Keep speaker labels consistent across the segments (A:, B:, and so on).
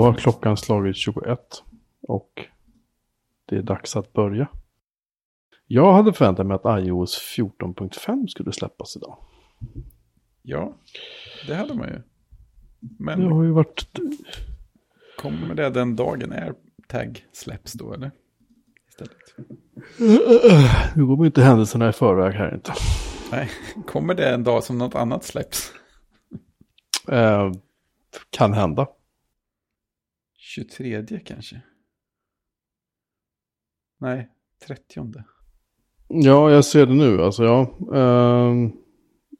A: Då har klockan slagit 21 och det är dags att börja. Jag hade förväntat mig att iOS 14.5 skulle släppas idag.
B: Ja, det hade man ju. Men
A: Det har ju varit...
B: kommer det den dagen AirTag släpps då eller? Istället.
A: Nu går man ju inte händelserna i förväg här inte.
B: Nej, kommer det en dag som något annat släpps?
A: Eh, kan hända.
B: 23 kanske? Nej, 30.
A: Ja, jag ser det nu. Alltså, ja. Ehm,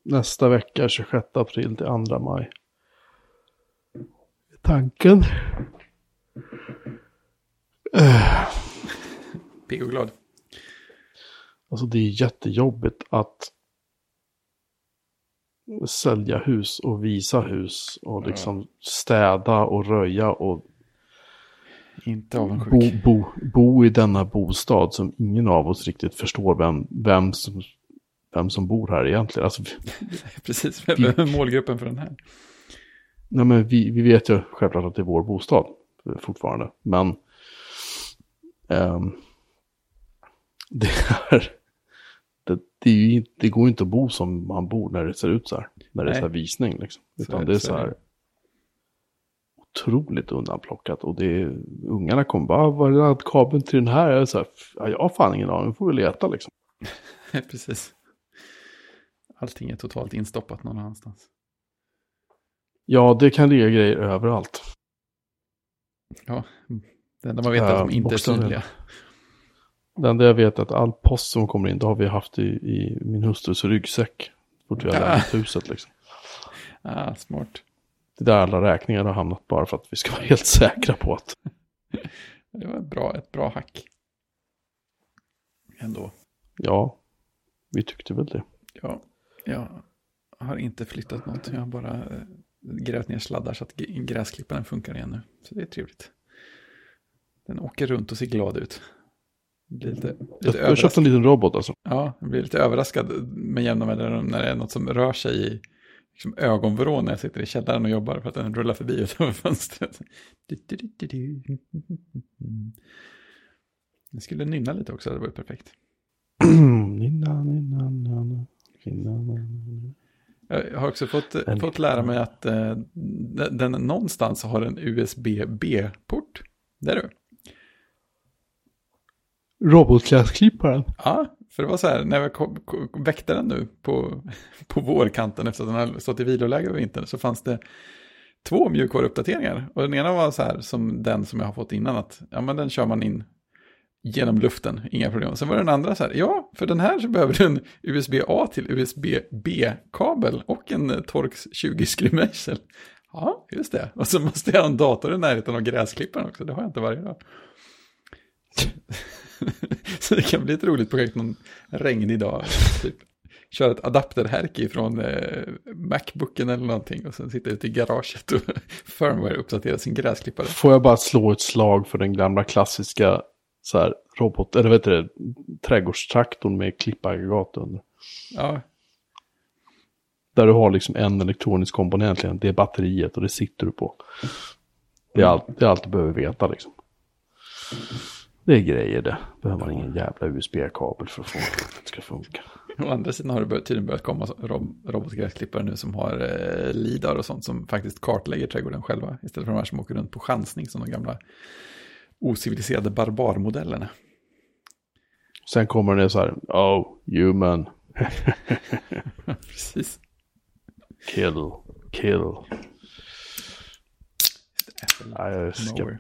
A: nästa vecka, 26 april till 2 maj. Tanken. Eh,
B: Pigg och glad.
A: alltså det är jättejobbigt att sälja hus och visa hus och liksom städa och röja och
B: Inte avundsjuk.
A: bo, bo, bo i denna bostad som ingen av oss riktigt förstår vem, vem, som, vem som bor här egentligen. Alltså,
B: Precis, vem är målgruppen för den här?
A: Nej, men vi, vi vet ju självklart att det är vår bostad eh, fortfarande. Men ehm, det, är, det, det, är ju, inte- det går ju inte att bo som man bor när det ser ut så här. När det är
B: Nej.
A: så här visning. Liksom.
B: Så
A: Utan
B: är-
A: det är
B: så
A: så
B: är
A: här
B: det.
A: Otroligt undanplockat. Och det ungarna kommer bara, "Ah, var är laddkabeln till den här? Jag, så här, ja, jag har fan ingen aning, får vi leta liksom.
B: Precis. Allting är totalt instoppat någon annanstans.
A: Ja, det kan ligga grejer överallt.
B: Ja, det enda man vet är att de
A: Ja,
B: inte är synliga.
A: Det enda jag vet är att all post som kommer in, det har vi haft i, i min hustrus ryggsäck. Fort vi har lämnat huset liksom.
B: Ah, smart.
A: Det är där alla räkningar har hamnat bara för att vi ska vara helt säkra på att.
B: Det var ett bra, ett bra hack. Ändå.
A: Ja, vi tyckte väl det.
B: Ja, jag har inte flyttat något. Jag har bara eh, grävt ner sladdar så att gräsklipparen funkar igen nu. Så det är trevligt. Den åker runt och ser glad ut. Blir lite, lite
A: jag har köpt en liten robot alltså.
B: Ja, jag blir lite överraskad med jämna mellanrum när det är något som rör sig i liksom, ögonvrå när jag sitter i källaren och jobbar för att den rullar förbi utanför fönstret. Jag skulle nynna lite också, det var perfekt.
A: Nina, nina.
B: Jag har också fått, fått lära mig att eh, den, den någonstans har en USB-B-port. Där du.
A: Robotgräsklipparen.
B: Ja, för det var så här, när jag kom, kom, väckte den nu på, på vårkanten efter att den hade stått i viloläge över vintern så fanns det två mjukvaruuppdateringar. Och den ena var så här som den som jag har fått innan att ja men den kör man in genom luften, inga problem. Sen var den andra så här, ja för den här så behöver du en USB-A till USB-B-kabel och en eh, Torx 20 skruvmejsel. Ja, just det. Och så måste jag ha en dator i närheten av gräsklipparen också, det har jag inte varje dag. Så det kan bli ett roligt projekt någon regnig dag. Typ. Köra ett adapterhärke från eh, Macbooken eller någonting och sen sitta ute i garaget och firmware uppdatera sin gräsklippare.
A: Får jag bara slå ett slag för den gamla klassiska så här, robot, eller vet du det, trädgårdstraktorn med klippaggregat under.
B: Ja,
A: Där du har liksom en elektronisk komponent, egentligen, det är batteriet och det sitter du på. Det är allt, det är allt du behöver veta liksom. Det är grejer det. Behöver man ingen jävla USB-kabel för att få det ska funka.
B: å andra sidan har det tydligen börjat komma robotgräsklippare nu som har eh, lidar och sånt som faktiskt kartlägger trädgården själva. Istället för de här som åker runt på chansning som de gamla ociviliserade barbarmodellerna.
A: Sen kommer det så här, oh, human,
B: Precis.
A: kill, kill. Nej, jag är
B: Nowhere.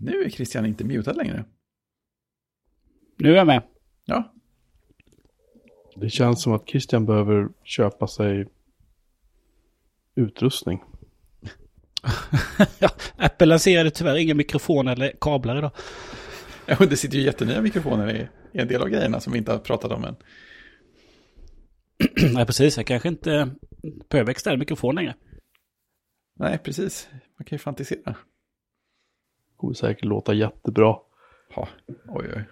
B: Nu är Christian inte mutad längre.
C: Nu är jag med.
B: Ja,
A: Det känns som att Christian behöver köpa sig utrustning.
C: ja, Apple lanserade tyvärr inga mikrofoner eller kablar idag.
B: Ja, det sitter ju jättenya mikrofoner i, i en del av grejerna som vi inte har pratat om än.
C: Nej, precis. Jag kanske inte behöver extern mikrofon längre.
B: Nej, precis. Man kan ju fantisera.
A: Kommer säkert låta jättebra.
B: Ha, oj, oj.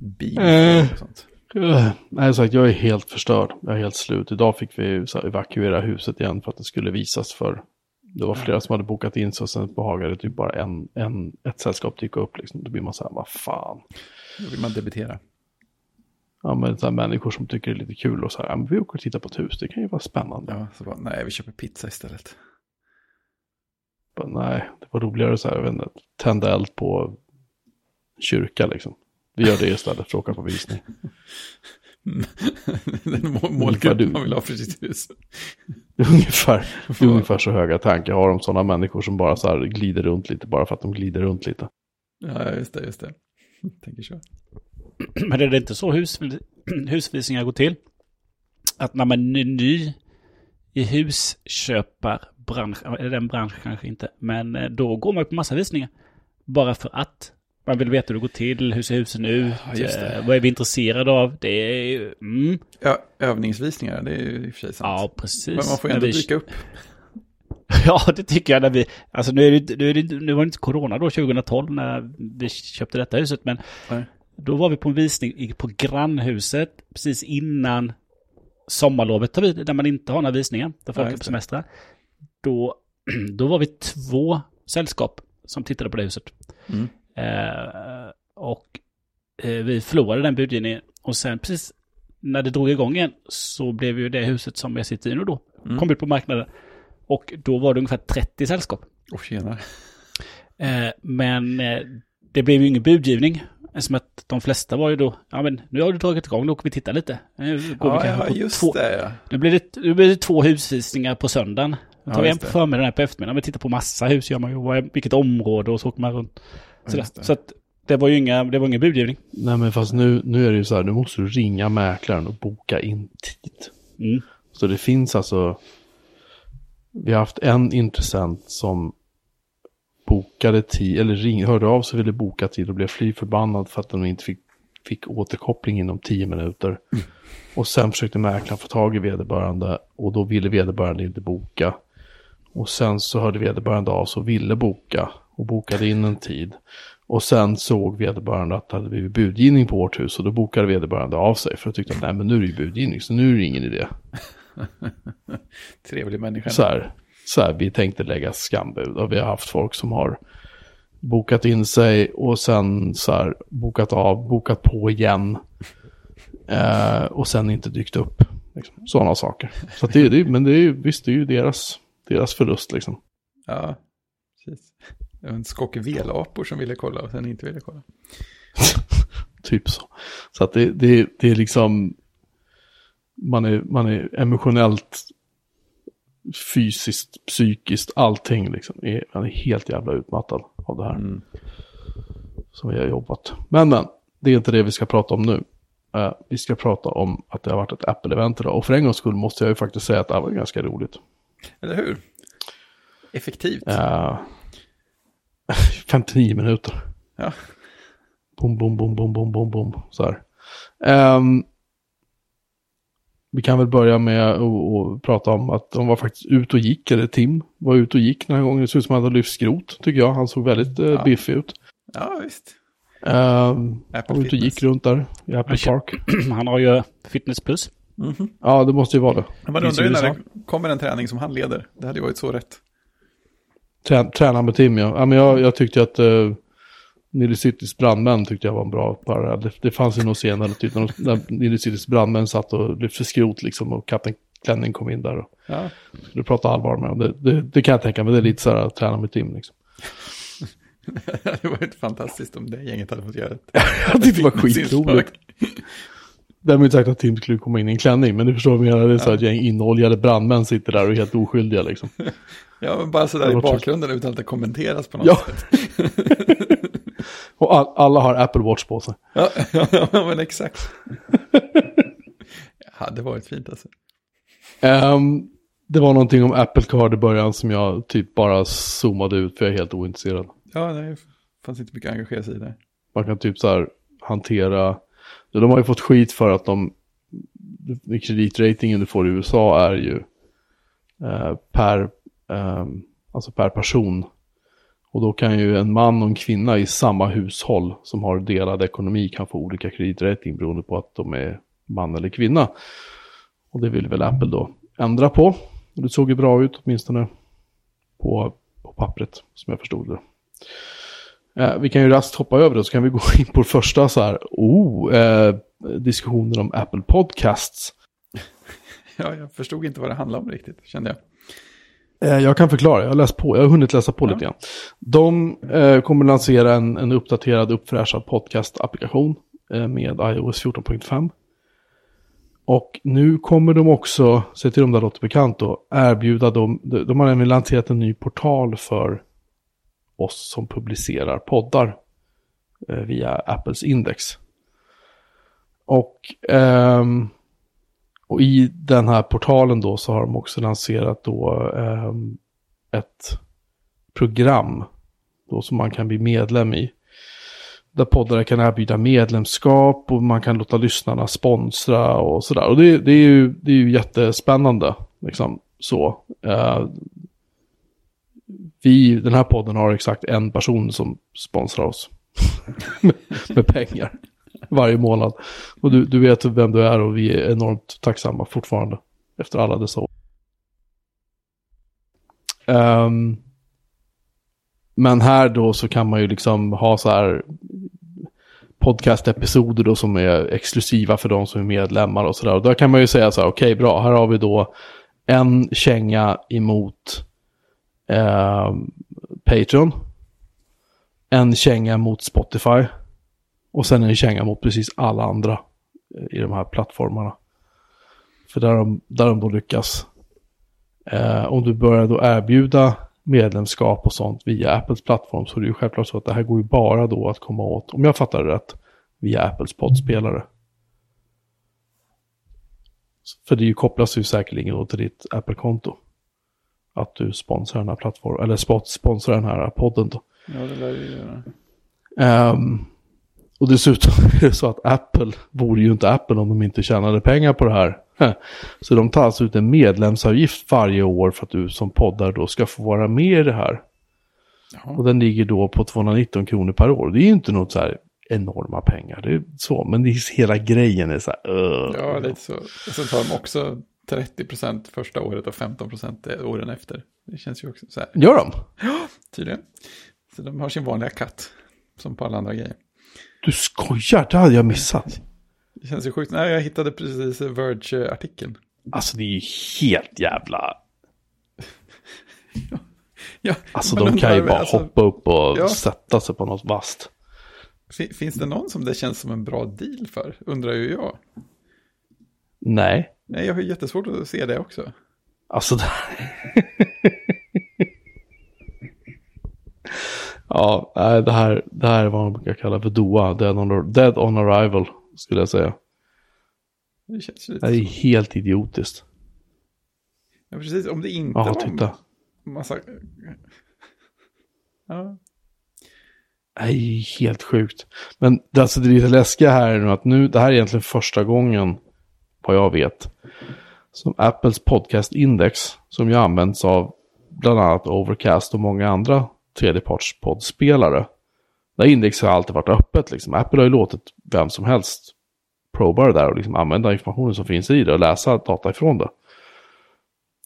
B: Bil
A: Eh.
B: och sånt.
A: Uh, nej, sagt, jag är helt förstörd. Jag är helt slut. Idag fick vi så här, evakuera huset igen för att det skulle visas för. Det var flera som hade bokat in sig och sen behagade typ bara en, en, ett sällskap dyka upp. Liksom. Då blir man så här, vad fan.
B: Då vill man debitera.
A: Ja, men så här, människor som tycker det är lite kul och så här, ja, men vi åker och tittar på ett hus, det kan ju vara spännande.
B: Ja, så bara, nej, vi köper pizza istället.
A: Bara, nej, det var roligare så här, jag vet inte, tända eld på kyrka liksom. Vi gör det istället för att åka på visning.
B: Den må- målgrupp man vill ha för sitt hus.
A: Ungefär, ungefär så höga tankar har om sådana människor som bara så här glider runt lite bara för att de glider runt lite.
B: Ja, just det, just det. Tänker så.
C: Men är det inte så husvis husvisningar går till? Att när man är ny i husköparbranschen, eller den branschen kanske inte, men eh, då går man på massa visningar. Bara för att man vill veta hur det går till, hur ser husen ut,
B: Ja,
C: eh, vad är vi intresserade av? Det är ju, mm,
B: Ja, övningsvisningar, det är ju i och för sig sant.
C: ja precis.
B: Men man får ju ändå
C: vi-
B: dyka upp.
C: Ja, det tycker jag när vi, alltså nu, är det, nu, är det, nu var det inte corona då 2012 när vi köpte detta huset, men
B: Nej.
C: då var vi på en visning på grannhuset precis innan sommarlovet tar vid, där man inte har några visningar, där folk
B: Ja,
C: är på
B: det.
C: Då, då var vi två sällskap som tittade på det huset.
B: Mm.
C: Eh, och eh, vi förlorade den budgivningen. Och sen precis när det drog igång igen så blev ju det huset som jag sitter i nu då,
B: Mm.
C: kom ut på marknaden. Och då var det ungefär 30 sällskap.
B: Och tjena.
C: Eh, men det blev ju ingen budgivning. Eftersom att de flesta var ju då, ja men nu har du dragit igång, då åker vi titta lite. Nu, går vi
B: Ja,
C: kanske
B: ja, just
C: två,
B: det. Ja.
C: Nu, blir det, nu blir det två husvisningar på söndagen. Tar
B: Ja,
C: vi en på förmiddagen, en på eftermiddagen. Vi tittar på massa hus, gör man ju. Vilket område och så åker man runt.
B: Just det.
C: Så att det var ju inga, det var ingen budgivning.
A: Nej men fast nu, nu är det ju så här, nu måste du ringa mäklaren och boka in tid.
C: Mm.
A: Så det finns alltså, vi har haft en intressent som bokade tid, eller ring, hörde av sig och ville boka tid och blev fly förbannad för att de inte fick, fick återkoppling inom tio minuter. Och sen försökte mäklaren få tag i vederbörande och då ville vederbörande inte boka. Och sen så hörde vederbörande av sig och ville boka och bokade in en tid. Och sen såg vederbörande att det hade blivit budgivning på vårt hus och då bokade vederbörande av sig för att tyckte att nej men nu är det ju budgivning så nu är det ingen idé.
B: Trevlig människa.
A: Så här, så här, vi tänkte lägga skambud och vi har haft folk som har bokat in sig och sen så här bokat av, bokat på igen eh, och sen inte dykt upp. Liksom. Sådana saker. Så att det, det, men det är ju, visst, det är ju deras, deras förlust liksom.
B: Ja, precis. Det var en skock velapor som ville kolla och sen inte ville kolla.
A: Typ så. Så att det, det, det är liksom, man är, man är emotionellt, fysiskt, psykiskt, allting liksom. Är, man är helt jävla utmattad av det här.
B: Mm.
A: som vi har jobbat. Men men, det är inte det vi ska prata om nu. Eh, vi ska prata om att det har varit ett Apple-event idag. Och för en gångs skull måste jag ju faktiskt säga att det här var ganska roligt.
B: Eller hur? Effektivt.
A: Eh, 59 minuter.
B: Ja.
A: Bom, bom, bom, bom, bom, bom, bom. Så här. Ehm, vi kan väl börja med att prata om att de var faktiskt ut och gick, eller Tim var ute och gick den här gången. Det såg ut som att han hade lyft skrot, tycker jag. Han såg väldigt eh,
B: Ja.
A: biffig ut.
B: Ja, visst. Apple
A: han var ute och gick runt där i Apple
C: känner-
A: Park.
C: Han har ju Fitness Plus.
B: Mhm.
A: Ja, det måste ju vara det.
B: Man undrar ju när det kommer en träning som han leder. Det hade ju varit så rätt.
A: Trä, träna med Tim, ja. ja men jag, jag tyckte att uh, Nile Citys brandmän tyckte jag var en bra parallell. Det, det fanns ju någon senare typ när, när Nile Citys brandmän satt och lyfte skrot liksom och Kapten Klänning kom in där och
B: Ja,
A: skulle prata allvar med dem. Det, det, det kan jag tänka mig, det är lite så här att träna med Tim liksom.
B: det hade varit fantastiskt om det gänget hade fått göra det.
A: Jag tyckte det var skitroligt. Därmed inte sagt att Tim skulle komma in i en klänning, men du förstår vad jag menar. Det är så här ett gäng inoljade brandmän sitter där och är helt oskyldiga liksom.
B: Ja, men bara sådär
A: Det
B: i bakgrunden utan att det kommenteras på något
A: Ja.
B: sätt.
A: Och all, alla har Apple Watch på sig.
B: Ja, ja, men exakt. Ja, det varit fint alltså.
A: Ehm, det var någonting om Apple Card i början som jag typ bara zoomade ut för jag är helt ointresserad.
B: Ja, det fanns inte mycket att engagera sig i det.
A: Man kan typ så här hantera, ja, de har ju fått skit för att de, kreditratingen du får i USA är ju eh, per, eh, alltså per person. Och då kan ju en man och en kvinna i samma hushåll som har delad ekonomi kan få olika kreditrating beroende på att de är man eller kvinna. Och det vill väl Apple då ändra på. Och det såg ju bra ut åtminstone på, på pappret som jag förstod det. Eh, vi kan ju raskt hoppa över det så kan vi gå in på första så här, oh, eh, diskussionen om Apple Podcasts.
B: Ja, jag förstod inte vad det handlade om riktigt, kände jag.
A: Eh, jag kan förklara, jag har läst på, jag har hunnit läsa på
B: Ja.
A: lite grann. De eh, kommer lansera en, en uppdaterad, uppfräschad podcast-applikation eh, med iOS 14.5. Och nu kommer de också, se till om det låter bekant då, erbjuda dem, de, de har nämligen lanserat en ny portal för oss som publicerar poddar eh, via Apples index. Och, ehm, och i den här portalen då så har de också lanserat då ehm, ett program då som man kan bli medlem i. Där poddare kan erbjuda medlemskap och man kan låta lyssnarna sponsra och sådär. Och det, det, är, ju, det är ju jättespännande. Liksom så. Eh, vi, den här podden har exakt en person som sponsrar oss. med, med pengar. Varje månad. Och du, du vet vem du är och vi är enormt tacksamma fortfarande. Efter alla dessa år. Um, men här då så kan man ju liksom ha så här podcast-episoder då som är exklusiva för de som är medlemmar och sådär. Och då kan man ju säga så här, okej bra, här har vi då en känga emot eh, Patreon. En känga mot Spotify. Och sen en känga mot precis alla andra eh, i de här plattformarna. För där de, där de då lyckas. Eh, om du börjar då erbjuda medlemskap och sånt via Apples plattform så är det ju självklart så att det här går ju bara då att komma åt, om jag fattar det rätt, via Apples poddspelare. För det ju kopplas ju säkerligen då till ditt Apple-konto. Att du sponsrar den här plattformen, eller sponsrar den här podden då.
B: Ja, det lär ju göra.
A: Ehm, och dessutom är det så att Apple vore ju inte Apple om de inte tjänade pengar på det här. Så de tar alltså ut en medlemsavgift varje år för att du som poddar då ska få vara med i det här.
B: Jaha.
A: Och den ligger då på 219 kronor per år. Det är ju inte något så här enorma pengar. Det är så, men det är, hela grejen är så här. "Ugh."
B: Ja, lite så. Och sen tar de också 30% första året och 15% åren efter. Det känns ju också så här,
A: Gör de?
B: tydligen. Så de har sin vanliga katt, som på alla andra grejer.
A: Du skojar, det hade jag missat.
B: Det känns ju sjukt. Nej, jag hittade precis Verge-artikeln.
A: Alltså det är ju helt jävla...
B: Ja,
A: Alltså de kan ju bara
B: alltså,
A: hoppa upp och
B: Ja.
A: sätta sig på något vasst.
B: fi- Finns det någon som det känns som en bra deal för? Undrar ju jag.
A: Nej.
B: Nej, jag har jättesvårt att se det också.
A: Alltså ja, nej, det här, det här är vad man brukar kalla för DOA, dead on, dead on arrival, skulle jag säga.
B: Det känns ju
A: Det är
B: lite...
A: helt idiotiskt.
B: Ja, precis. Om det inte
A: Ja,
B: var
A: titta.
B: massa... Ja,
A: Det här är ju helt sjukt. Men det, alltså, det är lite läskiga här är nu att nu, det här är egentligen första gången, vad jag vet, som Apples podcastindex som ju används av bland annat Overcast och många andra tredjepartspoddspelare. Det här indexet har alltid varit öppet. Liksom. Apple har ju låtit vem som helst proba det där och liksom använda informationen som finns i det och läsa data ifrån det.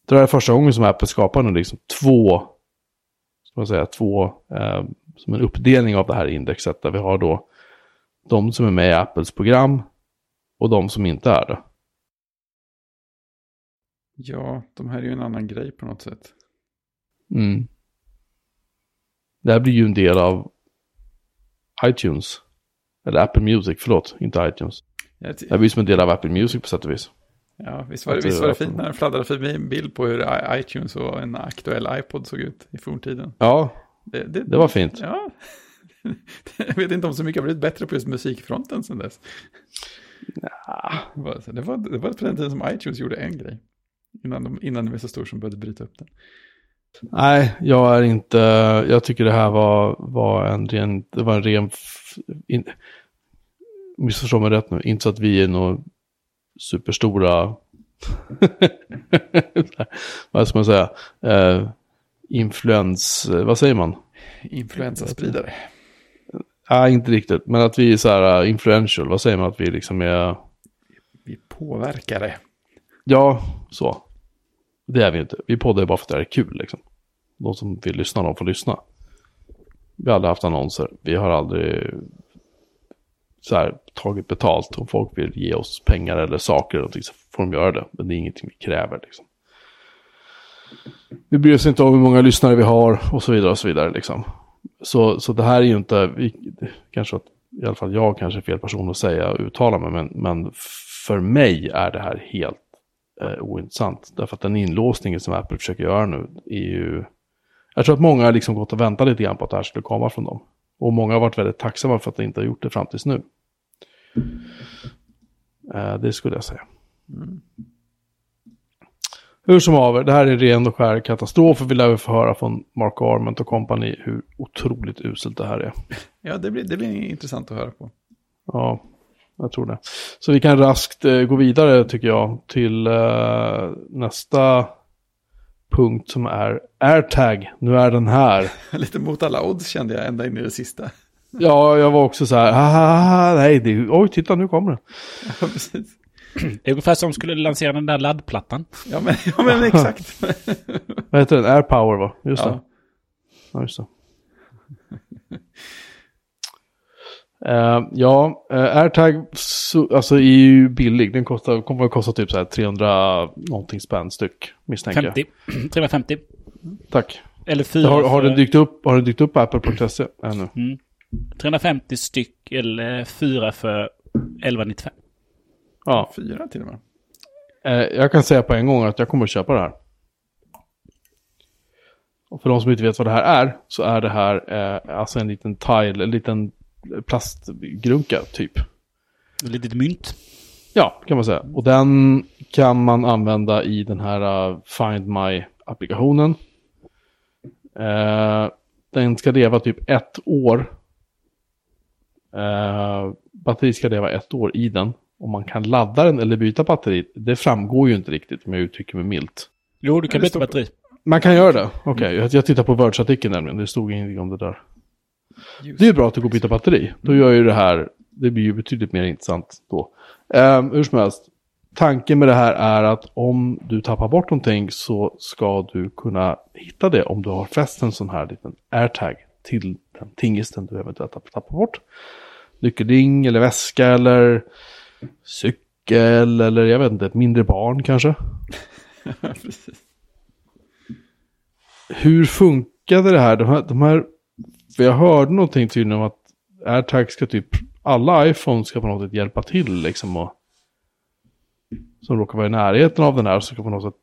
A: Det här är första gången som Apple skapar nu liksom två, ska man säga, två, eh, som en uppdelning av det här indexet där vi har då de som är med i Apples program och de som inte är det
B: ja, de här är ju en annan grej på något sätt.
A: Mm. Det här blir ju en del av iTunes. Eller Apple Music, förlåt, inte iTunes. Det här blir som en del av Apple Music på sätt och vis.
B: Ja, visst var det, visst var det fint när den fladdrade förbi en bild på hur iTunes och en aktuell iPod såg ut i forntiden.
A: Ja,
B: Det, det,
A: det var fint.
B: Ja. Jag vet inte om så mycket har blivit bättre på just musikfronten sedan dess. Så- det, var, det var på den tiden som iTunes gjorde en grej. Innan, de, innan den blev så stor som började bryta upp den.
A: Nej, jag är inte, jag tycker det här var, var en ren, det var en ren, in, missförstå mig rätt nu, inte så att vi är några superstora, vad ska man säga, eh, influens, vad säger man?
B: Influensaspridare.
A: Ja, inte riktigt, men att vi är så här uh, influential, vad säger man att vi liksom är,
B: Vi påverkare.
A: Ja, så. Det är vi inte. Vi poddar ju bara för att det är kul liksom. De som vill lyssna, de får lyssna. Vi har aldrig haft annonser. Vi har aldrig så här, tagit betalt. Om folk vill ge oss pengar eller saker eller så får de göra det. Men det är ingenting vi kräver liksom. Vi bryr oss inte om hur många lyssnare vi har och så vidare och så vidare liksom. Så, så det här är ju inte, vi, kanske att, i alla fall jag kanske är fel person att säga och uttala mig, men, men för mig är det här helt eh, ointressant. Därför att den inlåsningen som Apple försöker göra nu är ju... Jag tror att många har liksom gått och väntat lite grann på att det här skulle komma från dem. Och många har varit väldigt tacksamma för att de inte har gjort det fram tills nu. Eh, det skulle jag säga.
B: Mm.
A: Hur som haver, det här är ren och skär katastrof vi lär få höra från Mark Arment och company hur otroligt uselt det här är.
B: Ja, det blir, det blir intressant att höra på.
A: Ja, jag tror det. Så vi kan raskt eh, gå vidare tycker jag till eh, nästa punkt som är AirTag. Nu är den här.
B: Lite mot alla odds kände jag ända in i det sista.
A: Ja, jag var också så här, ah, nej, det, oj, titta nu kommer den.
B: Ja, precis.
C: Det är ungefär som skulle lansera den där laddplattan.
B: Ja, men, ja, men exakt.
A: Vad heter den? AirPower va? Just det.
B: Ja.
A: Ja, just det. Eh, ja, uh, AirTag så, alltså är ju billig. Den kostar, kommer att kosta typ så här 300 någonting spänn styck, misstänker jag.
C: 50. 350.
A: Tack.
C: Eller 4
A: Har, har,
C: för,
A: den dykt upp, har den dykt upp på Apple.se ännu?
C: mm, 350 styck eller 4 för 1195.
A: Ja,
B: Fyra till och med.
A: eh, jag kan säga på en gång att jag kommer att köpa det här. Och för de som inte vet vad det här är, så är det här eh, alltså en liten tile, en liten plastgrunka typ.
C: Ett litet mynt.
A: Ja, kan man säga. Och den kan man använda i den här uh, Find My-applikationen. Eh, den ska leva typ ett år. Uh, batteriet ska leva ett år i den. Om man kan ladda den eller byta batteri, det framgår ju inte riktigt om jag uttrycker mig milt.
C: Jo, du kan byta batteri.
A: Man kan göra det? Okej, jag, jag tittar på Words-artikeln nämligen, det stod ingenting om det där. Det är ju bra att det går att byta batteri. Då gör ju det här, det blir ju betydligt mer intressant då. Um, hur som helst, tanken med det här är att om du tappar bort någonting så ska du kunna hitta det om du har fäst en sån här liten airtag till den tingisten du eventuellt har tappat bort. Nyckelring eller väska eller cykel eller jag vet inte, ett mindre barn kanske.
B: precis.
A: hur funkade det här? De här, de här för jag hörde någonting tydligen om att AirTag ska typ, alla iPhone ska på något sätt hjälpa till liksom och som råkar vara i närheten av den här så ska på något sätt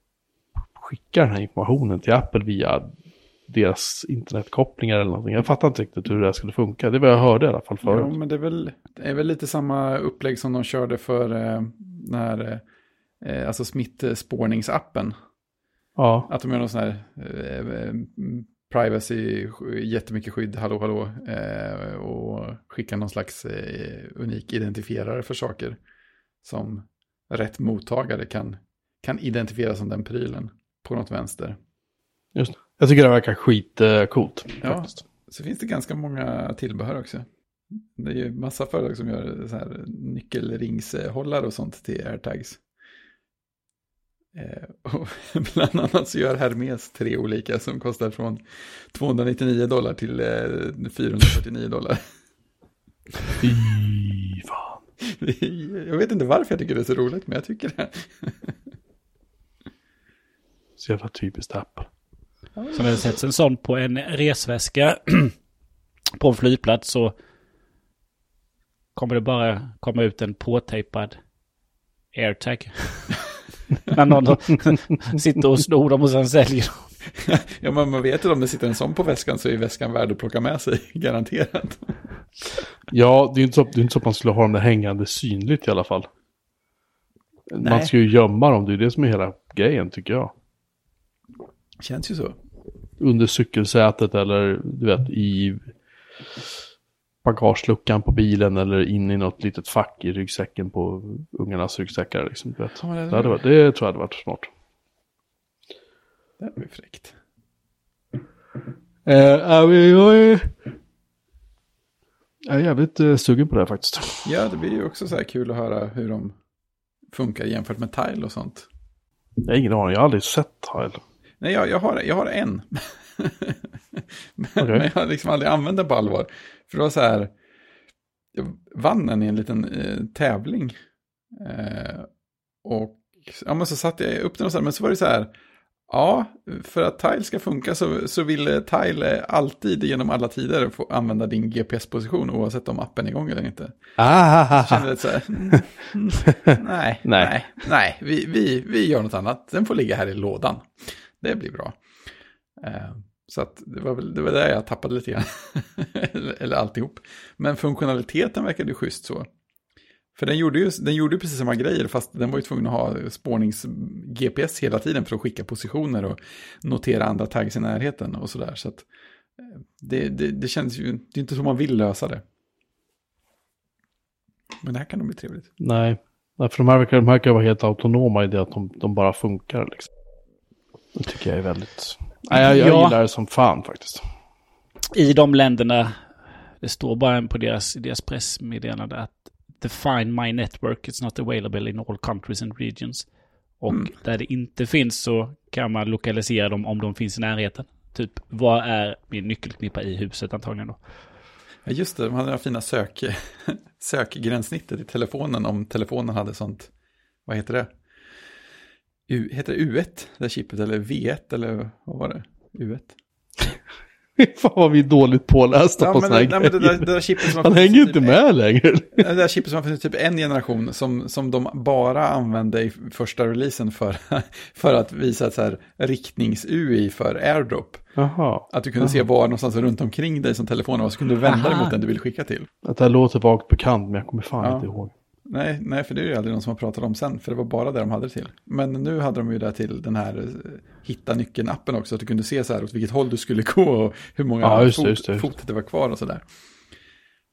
A: skicka den här informationen till Apple via deras internetkopplingar eller någonting. Jag fattar inte riktigt hur det här skulle funka. Det var jag hörde i alla fall
B: Ja,
A: förut.
B: men det är, väl, det är väl lite samma upplägg som de körde för eh, när, eh, alltså smittspårningsappen.
A: Ja,
B: Att de gör någon sån här eh, eh, privacy, jättemycket skydd, hallå hallå, eh, och skickar någon slags eh, unik identifierare för saker som rätt mottagare kan, kan identifiera som den prylen på något vänster.
A: just. Jag tycker det verkar skitcoolt.
B: Ja.
A: faktiskt.
B: Så finns det ganska många tillbehör också. Det är ju massa företag som gör så här nyckelringshållare och sånt till airtags. Eh, och bland annat så gör Hermes tre olika som kostar från 299 dollar till eh, 449 dollar.
A: Fy fan.
B: Jag vet inte varför jag tycker det är så roligt, men jag tycker det.
A: Så jävla typiskt Apple.
C: När det sätts en sån på en resväska på en flygplats så kommer det bara komma ut en påtejpad airtag. när någon sitter och snor dem och sen säljer dem.
B: Ja, men man vet ju om det sitter en sån på väskan så är väskan värd att plocka med sig, garanterat.
A: Ja, det är ju inte så, det är inte så att man skulle ha dem där hängande synligt i alla fall. Man
B: Nej.
A: ska ju gömma dem, det är det som är hela grejen tycker jag.
B: Känns ju så.
A: Under cykelsätet eller du vet i bagageluckan på bilen eller in i något litet fack i ryggsäcken på ungarnas ryggsäckar. Liksom.
B: Ja, det-
A: det, hade varit, det tror jag hade varit smart.
B: Det är ju fräckt.
A: Eh, jag är, jag är jävligt eh, sugen på det här faktiskt.
B: Ja, det blir ju också så här kul att höra hur de funkar jämfört med Tile och sånt.
A: Jag har ingen aning, jag har aldrig sett Tile.
B: Nej, jag, jag, har, jag har en. men,
A: Okej.
B: men jag har liksom aldrig använt den på allvar. För det var så här, jag vann den i en liten eh, tävling. Eh, och ja, men så satte jag upp den och så här, men så var det så här, ja, för att Tile ska funka så, så vill Tile alltid genom alla tider få använda din GPS-position oavsett om appen är igång eller inte.
A: Ah,
B: Jag kände lite så här, mm, mm, nej,
A: Nej.
B: nej, nej, vi, vi, vi gör något annat. Den får ligga här i lådan. Det blir bra. Eh, så att det var väl det var där jag tappade lite grann. eller, eller alltihop. Men funktionaliteten verkade ju schysst så. För den gjorde ju den gjorde ju precis samma grejer fast den var ju tvungen att ha spårnings-GPS hela tiden för att skicka positioner och notera andra tags i närheten och sådär. Så att eh, det, det, det känns ju, det är inte så man vill lösa det. Men det här kan nog bli trevligt.
A: Nej, Nej, för de här verkar, de här verkar vara helt autonoma i det att de, de bara funkar. Liksom. Det tycker jag är väldigt... Nej, jag, jag
C: Ja.
A: gillar det som fan faktiskt.
C: I de länderna, det står bara på deras, deras pressmeddelande att Define my network is not available in all countries and regions. Och
B: Mm.
C: där det inte finns så kan man lokalisera dem om de finns i närheten. Typ, vad är min nyckelknippa i huset antagligen då?
B: Ja, just det, de hade det här fina sök, sökgränssnittet i telefonen om telefonen hade sånt, vad heter det? U, heter det U1, det chippet, eller V1, eller vad var det? U1?
A: Fan vad vi är dåligt pålästa
B: Ja,
A: på sådana här
B: det, nej, det,
A: grejer.
B: där, det där chippet som har
A: Han hänger
B: i
A: inte
B: typ
A: med längre.
B: En, det där chippet som har funnits typ en generation som, som de bara använde i första releasen för, för att visa så här riktnings-UI för airdrop.
A: Jaha.
B: Att du kunde se var någonstans runt omkring dig som telefonen var, så kunde du vända dig
C: Aha.
B: mot den du vill skicka till.
A: Att det här låter vagt bekant, men jag kommer fan
B: Ja.
A: inte ihåg.
B: Nej, nej, för det är ju aldrig någon som har pratat om sen, för det var bara det de hade det till. Men nu hade de ju det till den här eh, hitta nyckeln-appen också, att du kunde se så här åt vilket håll du skulle gå och hur många
A: Ja, just
B: fot,
A: just det, just
B: fot det var kvar och sådär.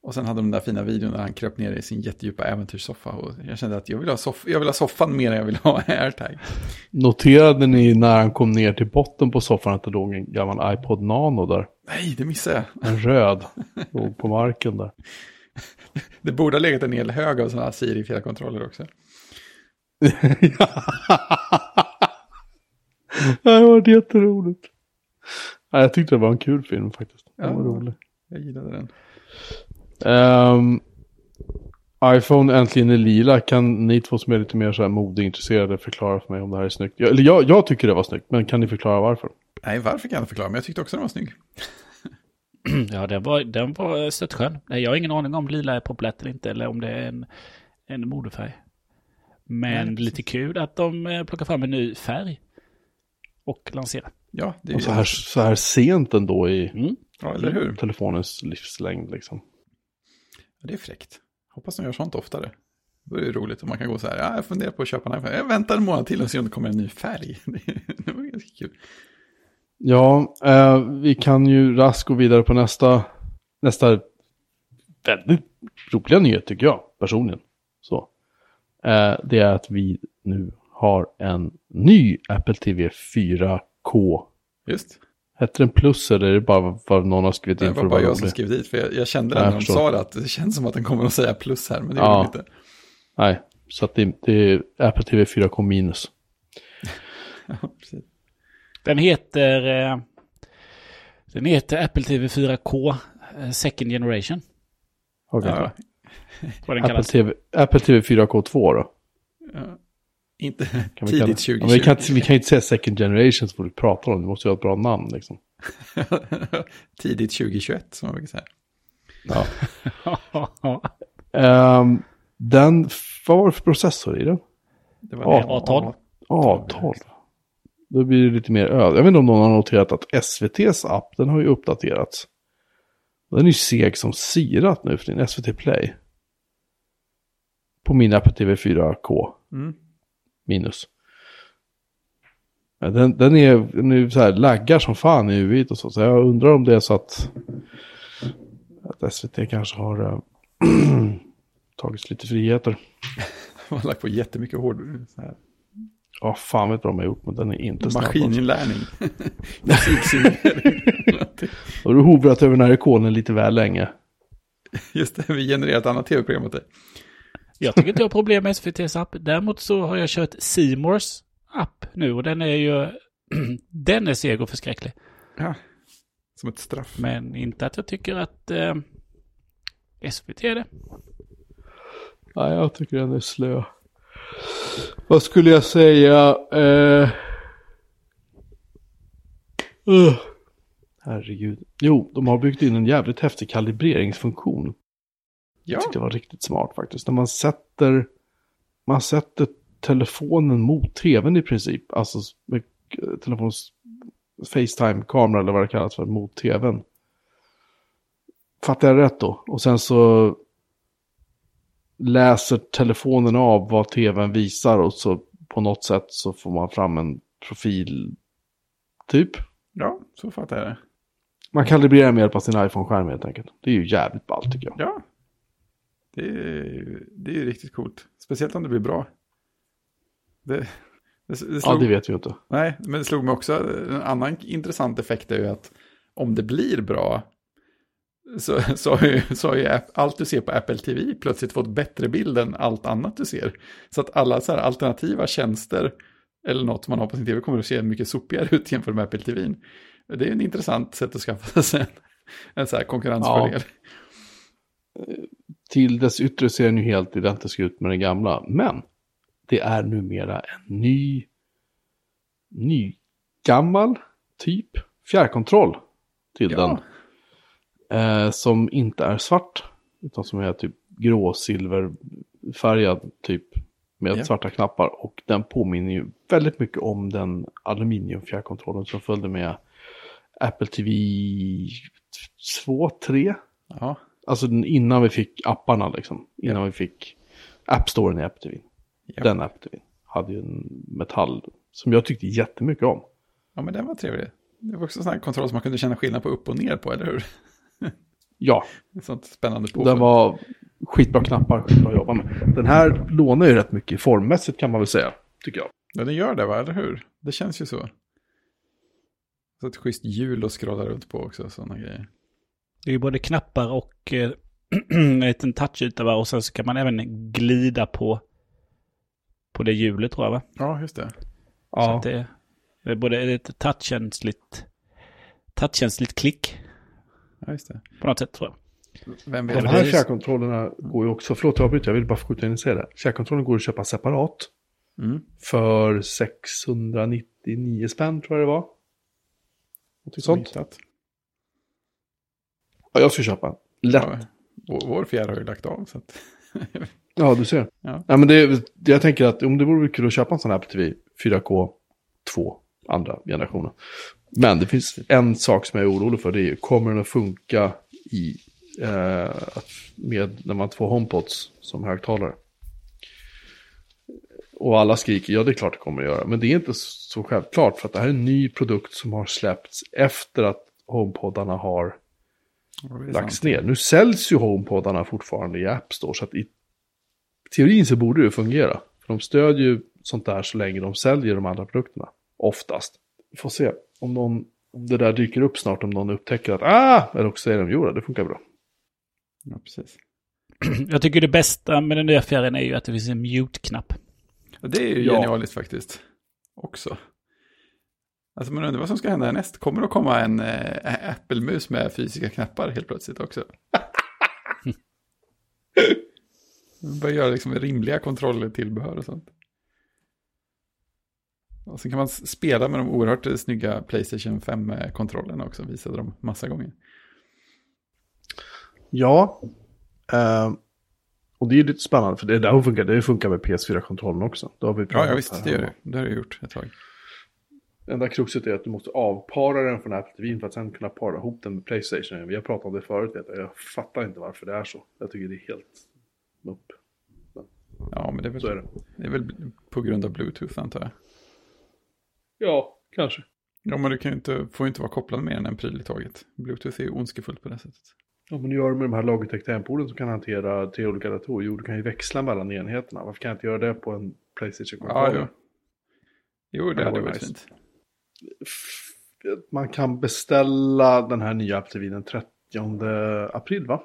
B: Och sen hade de den där fina videon när han kröp ner i sin jättedjupa äventyrssoffa och jag kände att jag vill ha, soff jag vill ha soffan mer än jag vill ha airtag.
A: Noterade ni när han kom ner till botten på soffan att det låg en gammal iPod Nano där?
B: Nej, det missade jag.
A: En röd. låg på marken där.
B: Det borde ha legat en hel hög av sådana här Siri-fjärrkontroller också.
A: det var jätteroligt. Ja, jag tyckte det var en kul film faktiskt. Den var
B: Ja.
A: rolig.
B: Jag gillade den.
A: Ehm, iPhone äntligen är lila. Kan ni två som är lite mer så här modeintresserade förklara för mig om det här är snyggt? Jag, eller jag, jag tycker det var snyggt, men kan ni förklara varför?
B: Nej, varför kan jag inte förklara, men jag tyckte också den var snygg.
C: Ja, den var, den var störtskön. Nej, Jag har ingen aning om lila är populärt eller inte, eller om det är en, en modefärg. Men
B: Nej,
C: lite kul att de eh, plockar fram en ny färg. Och lanserar.
B: Ja, det är
A: Och så här, så här sent ändå i
C: Mm.
B: Ja, eller hur?
A: telefonens livslängd liksom.
B: Ja, det är fräckt. Hoppas de gör sånt oftare. Då är det roligt om man kan gå så här, ja, jag funderar på att köpa en iPhone. Jag väntar en månad till och ser om det kommer en ny färg. det var ganska kul.
A: Ja, eh, vi kan ju raskt gå vidare på nästa, nästa väldigt roliga nyhet tycker jag personligen. Så. Eh, det är att vi nu har en ny Apple TV 4K.
B: Just.
A: Hette den plus eller är det bara vad någon har skrivit
B: Det
A: in för
B: var bara jag som skrev dit, för jag, jag kände det när de sa det, att det känns som att den kommer att säga plus här, men det
A: Ja.
B: gjorde den inte.
A: Nej, så att det, det är Apple TV 4K minus.
B: Ja, precis.
C: Den heter... Eh, den heter Apple TV 4K eh, Second Generation.
A: Okej.
B: Ja,
C: Vad den
A: Apple,
C: kallas.
A: TV, Apple TV 4K2 då?
B: ja. Inte
A: Kan
B: tidigt
A: kalla-
B: 2020.
A: Ja, men vi, kan, inte- vi kan inte säga second generation så får du prata om det. Måste ju ha ett bra namn liksom.
B: tidigt 2021, som man brukar säga.
A: Ja. Ehm, den, vad var det för processor i den?
B: Det var
A: Ja,
B: det.
C: A12.
A: A12. Då blir det lite mer öd. Jag vet inte om någon har noterat att SVTs app, den har ju uppdaterats. Den är ju seg som sirat nu för din SVT Play. På min Apple TV 4K
B: Mm.
A: minus. Den, den är, den är så här laggar som fan i UIt och så. Så jag undrar om det är så att, att SVT kanske har äh, tagit lite friheter.
B: Man har lagt på jättemycket hård så här,
A: Ja, fan vet vad de har gjort, men den är inte snabb. alltså.
B: maskininlärning. Musiksimulering.
A: Då har du hovrat över den här ikonen lite väl länge.
B: Just det, vi genererar ett annat tv-program åt dig.
C: Jag tycker inte jag har problem med SVTs app. Däremot så har jag kört Seymours app nu och den är ju... den är seg och förskräcklig.
B: Ja, som ett straff.
C: Men inte att jag tycker att eh, SVT är det.
A: Nej, jag tycker den är slö. Vad skulle jag säga? Eh... Uh. Herregud. Jo, de har byggt in en jävligt häftig kalibreringsfunktion.
B: Ja,
A: Jag tyckte det var riktigt smart faktiskt. När man sätter, man sätter telefonen mot tvn i princip. Alltså med telefonens Facetime-kamera eller vad det kallas för mot tvn. Fattar jag rätt då? Och sen så läser telefonen av vad tvn visar och så på något sätt så får man fram en profil typ.
B: ja, så fattar jag det.
A: Man kalibrerar med hjälp av sin iPhone-skärm helt enkelt. Det är ju jävligt ballt tycker jag.
B: Ja, det är, det är ju riktigt coolt. Speciellt om det blir bra. Det, det, slog,
A: Ja, det vet vi inte.
B: Nej, men det slog mig också, en annan intressant effekt är ju att om det blir bra så, så har ju, så har ju allt du ser på Apple TV plötsligt fått bättre bild än allt annat du ser. Så att alla så alternativa tjänster eller något man har på sin TV kommer att se mycket sopigare ut jämfört med Apple TV. Det är ju en intressant sätt att skaffa sig en, en så här konkurrensfördel.
A: till dess yttre ser den ju helt identisk ut med den gamla. Men det är numera en ny, ny gammal typ fjärrkontroll till
B: Ja.
A: den. Eh, som inte är svart, utan som är typ grå silverfärgad typ med
B: Ja.
A: svarta knappar. Och den påminner ju väldigt mycket om den aluminiumfjärrkontrollen som följde med Apple TV 2, 3.
B: Ja,
A: Alltså innan vi fick apparna liksom. Innan vi fick App Storen i Apple TV.
B: Ja.
A: Den Apple TV hade ju en metall som jag tyckte jättemycket om.
B: ja, men den var trevlig. Det var också en sån här kontroll som man kunde känna skillnad på upp och ner på, eller hur?
A: Ja,
B: sånt spännande
A: den
B: påfund.
A: var skitbra knappar, skitbra att jobba med. Den här lånar ju rätt mycket formmässigt kan man väl säga, tycker jag.
B: Ja, den gör det, va? Eller hur? Det känns ju så. Så ett schysst hjul att scrolla runt på också, sådana grejer.
C: Det är ju både knappar och eh, en liten touchyta va? Och sen så kan man även glida på, på det hjulet tror jag va?
B: Ja, just det.
C: Så att det, det är både ett touchkänsligt, touchkänsligt klick
B: Ja, just det.
C: på något sätt tror jag.
B: Vem
A: De
B: vet?
A: här
C: det är-
A: fjärrkontrollerna går ju också, förlåt jag avbryter, jag vill bara skjuta in och säga det. Fjärrkontrollen går att köpa separat
B: Mm.
A: för 699 spänn tror jag det var. Sånt.
B: Hittat.
A: Ja, jag ska köpa en. Lätt.
B: Ja, vår, vår fjärr har ju lagt av, så att...
A: Ja, du ser.
B: Ja.
A: Ja, men det, jag tänker att om det vore kul att köpa en sån här på TV 4K 2 andra generationen. Men det finns en sak som jag är orolig för. Det är ju, kommer den att funka i, eh, med när man två HomePods som högtalare? Och alla skriker, ja det är klart det kommer att göra. Men det är inte så självklart för att det här är en ny produkt som har släppts efter att HomePodarna har lagts
B: sant.
A: ner. Nu säljs ju HomePodarna fortfarande i App Store, så att i teorin så borde det fungera. För de stödjer ju sånt där så länge de säljer de andra produkterna. Oftast. Vi får se om, någon, om det där dyker upp snart, om någon upptäcker att ah, eller också säger de jo, det funkar bra.
B: Ja, precis.
C: Jag tycker det bästa med den nya fjärren är ju att det finns en mute-knapp.
B: Och det är ju
A: Ja.
B: genialiskt faktiskt. Också. Alltså man undrar vad som ska hända härnäst. Kommer det att komma en äh, Apple-mus med fysiska knappar helt plötsligt också? Man börjar göra liksom rimliga kontrolltillbehör och sånt. Och sen kan man spela med de oerhört eh, snygga Playstation 5-kontrollerna också, visade de massa gånger.
A: Ja, eh, och det är lite spännande för det där funkar, det funkar med PS4-kontrollen också. Det har vi
B: Ja, ja visst, det gör det. Det har jag gjort ett tag.
A: Enda kruxet är att du måste avpara den från Apple TV för att sen kunna para ihop den med Playstation. Vi har pratat om det förut, vet jag. jag fattar inte varför det är så. Jag tycker det är helt upp.
B: Ja, men det är
A: Så är
B: väl,
A: det.
B: det är väl på grund av Bluetooth antar jag.
A: Ja, kanske.
B: Ja, men du kan ju inte, får ju inte vara kopplad mer än en pryl i taget. Bluetooth är ju ondskefullt på det sättet.
A: Ja, men nu gör du med de här Logitech tangentborden som kan hantera tre olika datorer. Jo, du kan ju växla mellan enheterna. Varför kan jag inte göra det på en Playstation
B: Ja,
A: kontroll?
B: jo. Jo, det
A: det
B: hade
A: var
B: varit
A: nice.
B: fint.
A: Man kan beställa den här nya Apple TV den 30 april, va?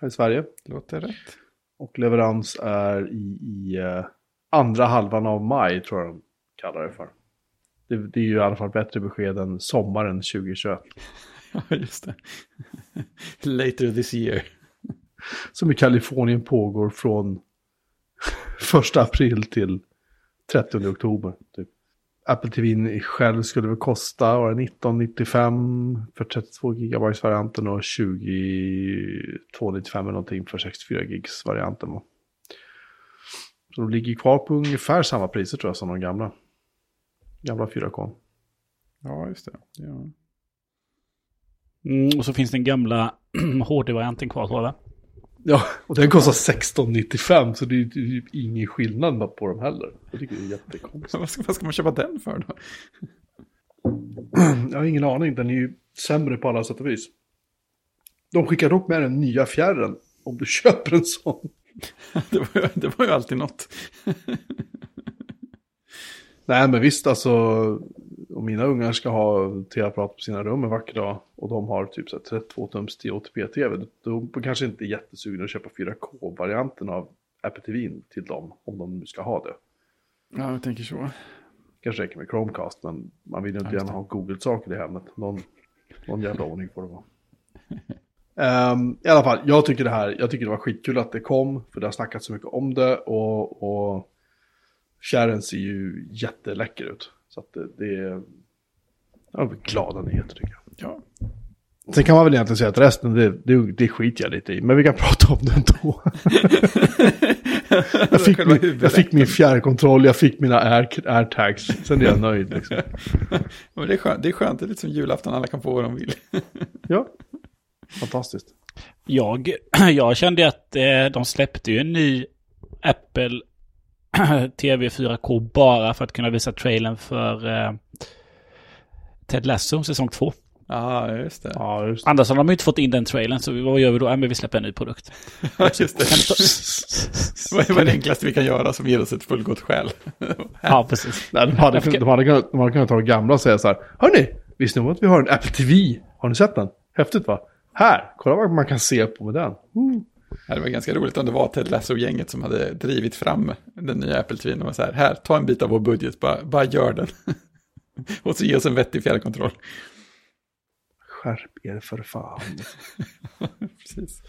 A: Här i Sverige.
B: Låter rätt.
A: Och leverans är i, i eh, andra halvan av maj tror jag de kallar det för. Det, det är ju i alla fall bättre besked än sommaren 2021.
B: Ja, just det. Later this year.
A: Som i Kalifornien pågår från 1 april till 30 oktober. Typ. Apple TV själv skulle väl kosta var det 1995 för 32 gigabytes varianten och 2295 eller någonting för 64 gigs varianten. va. Så de ligger kvar på ungefär samma priser tror jag som de gamla. Gamla 4K.
B: Ja, just det. Ja.
C: Mm, och så finns den gamla HD-varianten kvar tror jag.
A: Ja, och den kostar 1695 så det är ju typ ingen skillnad på dem heller. Jag tycker det är jättekonstigt.
B: Vad, ska, vad ska man köpa den för då?
A: Jag har ingen aning, den är ju sämre på alla sätt och vis. De skickar dock med den nya fjärren om du köper en sån.
B: Det var, ju- det var ju alltid något.
A: Nej men visst alltså, om mina ungar ska ha tv-apparat på sina rum en vacker dag och de har typ så här 32-tums 1080p-tv, då kanske inte är jättesugna att köpa 4K-varianten av Apple TV till dem, om de nu ska ha det.
B: Ja, jag tänker så.
A: Kanske räcker med Chromecast, men man vill ju inte
B: Ja,
A: gärna ha Google-saker i hemmet. Någon, någon jävla ordning får det vara. Ehm, I alla fall, jag tycker det här, jag tycker det var skitkul att det kom, för det har snackats så mycket om det och, och kärren ser ju jätteläcker ut. Så att det, det är ja, glada nyheter tycker jag.
B: Ja,
A: Sen kan man väl egentligen säga att resten, det, det, det skiter jag lite i, men vi kan prata om det ändå. jag, fick min, jag fick min fjärrkontroll, jag fick mina air, airtags, sen är jag nöjd liksom.
B: Men det, är skönt, det är skönt, det är lite som julafton, alla kan få vad de vill.
A: Ja, fantastiskt.
C: Jag, jag kände att eh, de släppte ju en ny Apple TV 4K bara för att kunna visa trailern för eh, Ted Lasso säsong 2.
B: Ja, just det.
A: Ja, just det.
C: Annars har de ju inte fått in den trailern, så vad gör vi då? Ja, men vi släpper en ny produkt.
B: Ja, just det. Vad är det enklaste vi kan göra som ger oss ett fullgott skäl?
C: Ja, precis.
A: Nej, de, hade, de, hade kunnat, de hade kunnat ta det gamla och säga så här. Hörni, visste ni om att vi har en Apple TV? Har ni sett den? Häftigt va? Här, kolla vad man kan se på med den. Woo.
B: Det var ganska roligt om det var Ted Lasso-gänget som hade drivit fram den nya Apple TV. Och var så här, här, ta en bit av vår budget, bara, bara gör den. och så ge oss en vettig fjärrkontroll.
A: Skärp er för fan.
B: Precis.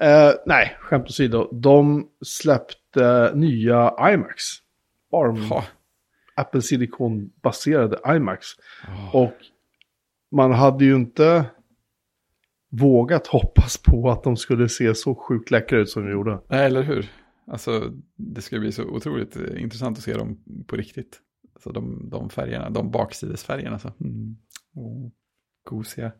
A: Eh, nej, skämt åsido. De släppte nya iMacs. ARM,
B: Ja,
A: Apple Silicon-baserade iMacs. Och man hade ju inte vågat hoppas på att de skulle se så sjukt läckra ut som de gjorde.
B: Nej, eller hur? Alltså, det ska bli så otroligt eh, intressant att se dem på riktigt. Alltså de, de färgerna, de baksidesfärgerna. Så. Mm. Oh, gosiga.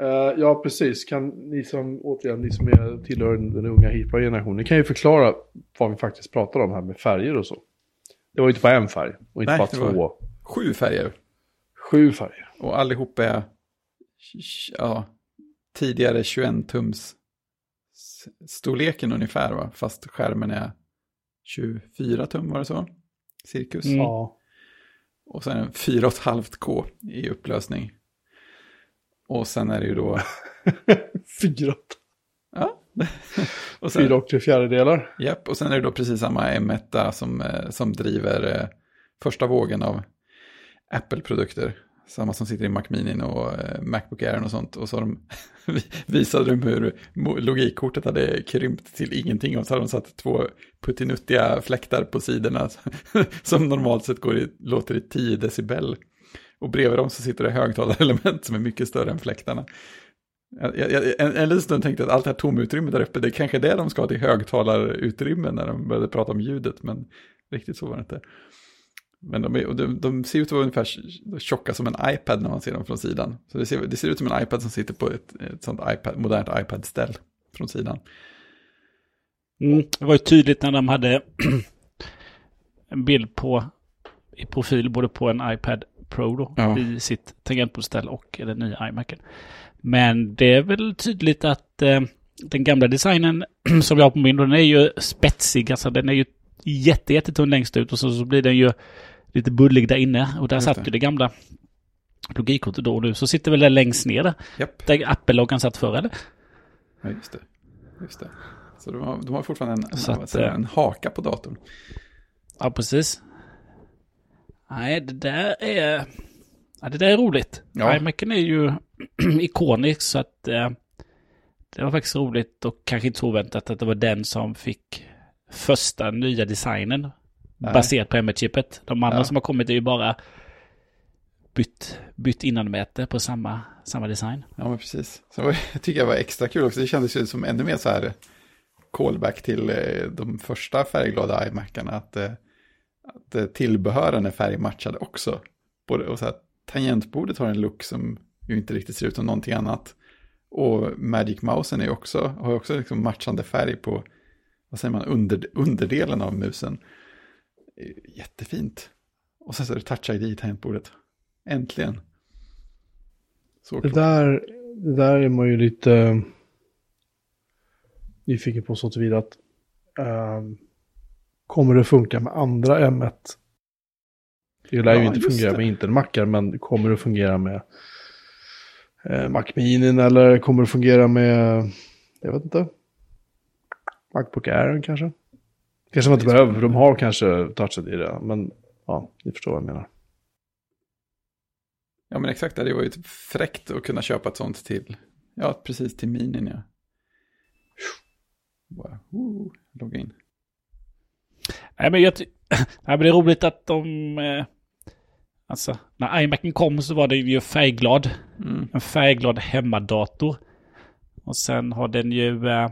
A: Eh, ja, precis. Kan ni som, återigen, ni som är, tillhör den, den unga hippa generationen, ni kan ju förklara vad vi faktiskt pratar om här med färger och så. Det var ju inte bara en färg och inte
B: Nej,
A: bara två.
B: Sju färger.
A: Sju färger.
B: Och allihop är ja, tidigare 21-tums s- storleken ungefär, va? fast skärmen är 24 tum, var det så? Cirkus.
C: Mm.
A: Ja.
B: Och sen en 4,5K i upplösning. Och sen är det ju då...
A: Fyra,
B: Ja. och sen,
A: fyra och tre fjärdedelar.
B: Japp, och sen är det då precis samma M1 som, eh, som driver eh, första vågen av Apple-produkter. Samma som sitter i Mac Mini och eh, Macbook Air och sånt. Och så de visade de hur logikkortet hade krympt till ingenting. Och så hade de satt två puttinuttiga fläktar på sidorna som normalt sett går i, låter i 10 decibel. Och bredvid dem så sitter det högtalarelement som är mycket större än fläktarna. Jag, jag, en, en liten stund tänkte jag att allt det här tomutrymmet där uppe, det är kanske är det de ska ha till högtalarutrymme när de började prata om ljudet, men riktigt så var det inte. Men de, är, de, de ser ut att vara ungefär tjocka som en iPad när man ser dem från sidan. Så det ser, det ser ut som en iPad som sitter på ett, ett sånt iPad, modernt iPad-ställ från sidan.
C: Mm, det var ju tydligt när de hade en bild på i profil både på en iPad Pro då,
B: Ja.
C: i sitt tangentbordställ och den nya iMacen. Men det är väl tydligt att eh, den gamla designen som jag har på min, den är ju spetsig. Alltså den är ju jätte, jättetunn längst ut och så, så blir den ju lite bullig där inne. Och där
B: Just
C: satt
B: det.
C: ju det gamla logikkortet då och nu. Så sitter väl det längst ner där.
B: Japp,
C: Där Apple-loggan satt förr eller?
B: ja, just det. Just det. Så de har, de har fortfarande en,
C: att,
B: en,
C: eh,
B: en haka på datorn.
C: Ja, precis. Nej, det där är... Ja, det där är roligt.
B: Ja.
C: iMacen är ju ikonisk så att eh, det var faktiskt roligt och kanske inte så oväntat att det var den som fick första nya designen
B: Nej.
C: baserat på M1-chippet. De andra
B: Ja.
C: som har kommit är ju bara bytt, bytt innanmäte på samma, samma design.
B: Ja, men precis. Så var- jag tycker jag var extra kul också. Det kändes ju som ännu mer så här callback till eh, de första färgglada iMacarna. Att, eh, att eh, tillbehören är färgmatchade också. Både, och så här, tangentbordet har en look som ju inte riktigt ser ut som någonting annat. Och Magic Mousen är också, har också liksom matchande färg på, vad säger man, under, underdelen av musen. Jättefint. Och sen så är det Touch ID i tangentbordet. Äntligen. Så
A: Det där, det där är man ju lite eh, nyfiken på så tillvida att ehm, kommer det funka med andra M1? Det lär ju
B: Ja,
A: inte
B: just
A: fungera
B: det.
A: med Intel-mackar, men kommer det fungera med eh, Mac Mini eller kommer det fungera med, jag vet inte, Macbook Air kanske? Kanske man inte behöver, för de har kanske touchat i det, men ja, ni förstår vad jag menar.
B: Ja men exakt, det var ju typ fräckt att kunna köpa ett sånt till, ja precis till minin ja. Bara, woo, logga in.
C: Nej, men, jag Nej, men det är roligt att de... Eh, alltså, när iMacen kom så var den ju färgglad.
B: Mm.
C: En färgglad hemmadator. Och sen har den ju... Eh,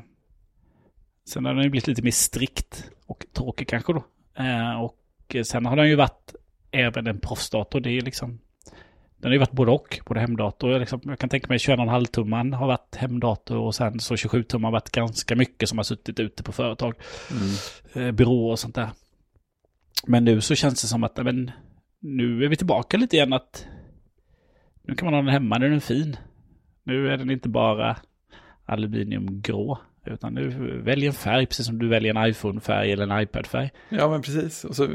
C: sen har den ju blivit lite mer strikt och tråkig kanske då. Eh, och sen har den ju varit även en proffsdator. Det är liksom... Den har ju varit både och, både hemdator. Jag, liksom, jag kan tänka mig 21,5 tumman har varit hemdator och sen så 27 tum har varit ganska mycket som har suttit ute på företag
B: Mm.
C: eh, byråer och sånt där. Men nu så känns det som att, men, nu är vi tillbaka lite igen att nu kan man ha den hemma, nu är den fin. Nu är den inte bara aluminiumgrå, utan nu välj en färg, precis som du väljer en iPhone-färg eller en iPad-färg.
B: Ja men precis, och så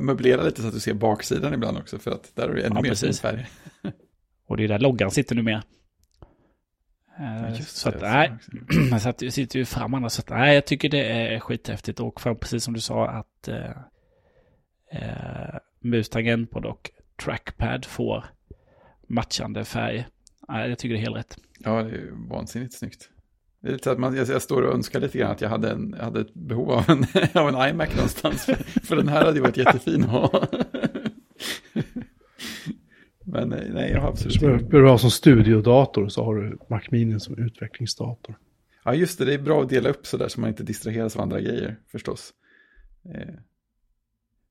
B: möblera lite så att du ser baksidan ibland också, för att där är det ännu
C: Ja,
B: mer
C: precis.
B: färg.
C: Och det är där loggan sitter nu med.
B: Ja,
C: Eh, så att, nej, så att det sitter ju fram annars. Så att, nej, jag tycker det är skithäftigt. Och för, precis som du sa att eh, eh, mus, tangentbord och trackpad får matchande färg. Nej, jag tycker det är helt rätt.
B: Ja, det är vansinnigt snyggt. Det är lite så att man, jag, jag står och önskar lite grann att jag hade, en, jag hade ett behov av en, av en iMac någonstans. För, för den här hade ju varit jättefin att ha. Men nej, nej, jag har absolut
A: behöver du ha som studiodator så har du Mac Mini som utvecklingsdator.
B: Ja, just det. Det är bra att dela upp så där så man inte distraheras av andra grejer förstås. Eh,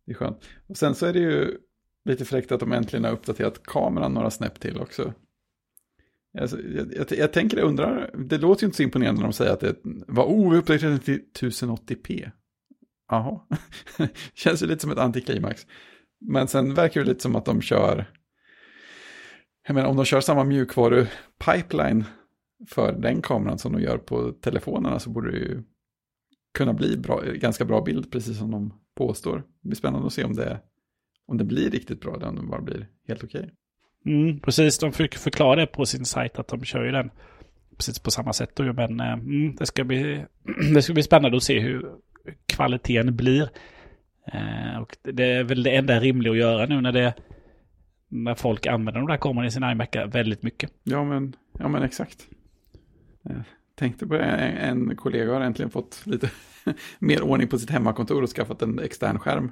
B: det är skönt. Och sen så är det ju lite fräckt att de äntligen har uppdaterat kameran några snäpp till också. Alltså, jag, jag, jag tänker, jag undrar, det låter ju inte så imponerande när de säger att det var, oh, vi uppdaterade till 1080p. Jaha, känns ju lite som ett antiklimax. Men sen verkar det lite som att de kör, jag menar om de kör samma mjukvaru-pipeline för den kameran som de gör på telefonerna så borde det ju kunna bli bra, ganska bra bild, precis som de påstår. Det blir spännande att se om det, om det blir riktigt bra eller om det bara blir helt okej.
C: Mm, precis, de fick förklara det på sin sajt att de kör ju den precis på samma sätt. Då, men eh, mm, det, ska bli, det ska bli spännande att se hur kvaliteten blir. Eh, och det är väl det enda rimliga att göra nu när, det, när folk använder de där kamerorna i sin iMac väldigt mycket.
B: Ja, men, ja, men exakt. Jag tänkte på en, en kollega har äntligen fått lite mer ordning på sitt hemmakontor och skaffat en extern skärm.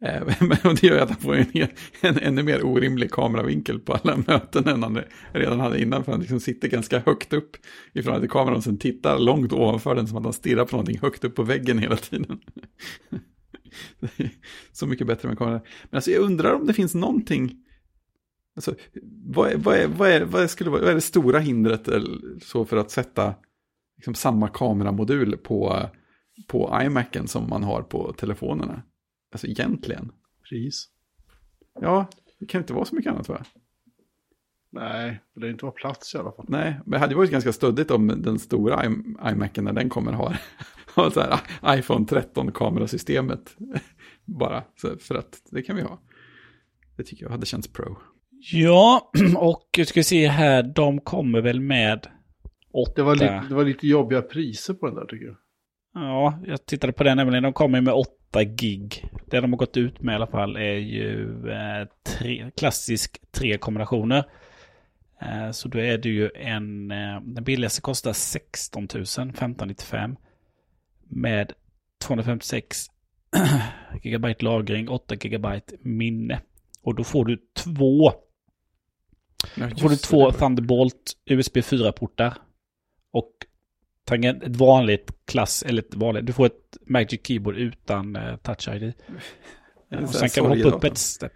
B: Eh, det gör att han får en, en, en ännu mer orimlig kameravinkel på alla möten än han redan hade innan. För han liksom sitter ganska högt upp i förhållande till kameran och sen tittar långt ovanför den som att han stirrar på någonting högt upp på väggen hela tiden. Så mycket bättre med kameran. Men alltså jag undrar om det finns någonting Alltså, vad, är, vad, är, vad, är, vad, skulle, vad är det stora hindret så för att sätta liksom, samma kameramodul på, på iMacen som man har på telefonerna? Alltså egentligen.
A: Pris?
B: Ja, det kan inte vara så mycket annat va?
A: Nej, det lär inte vara plats i alla fall.
B: Nej, men det hade ju varit ganska stöddigt om den stora i- iMacen när den kommer ha, ha så här iPhone 13 kamerasystemet. Bara så för att det kan vi ha. Det tycker jag hade känts pro.
C: Ja, och jag ska se här, de kommer väl med åtta.
A: Det var, lite, det var lite jobbiga priser på den där tycker jag.
C: Ja, jag tittade på den nämligen. De kommer med 8 gig. Det de har gått ut med i alla fall är ju eh, tre, klassisk tre kombinationer. Eh, så då är det ju en, eh, den billigaste kostar 16 000, 1595. Med 256 gigabyte lagring, 8 gigabyte minne. Och då får du två,
B: Ja,
C: då får du två Thunderbolt USB 4-portar. Och tangent, ett vanligt klass, eller ett vanligt, du får ett Magic Keyboard utan eh, Touch ID. Och sen kan du hoppa upp ett step.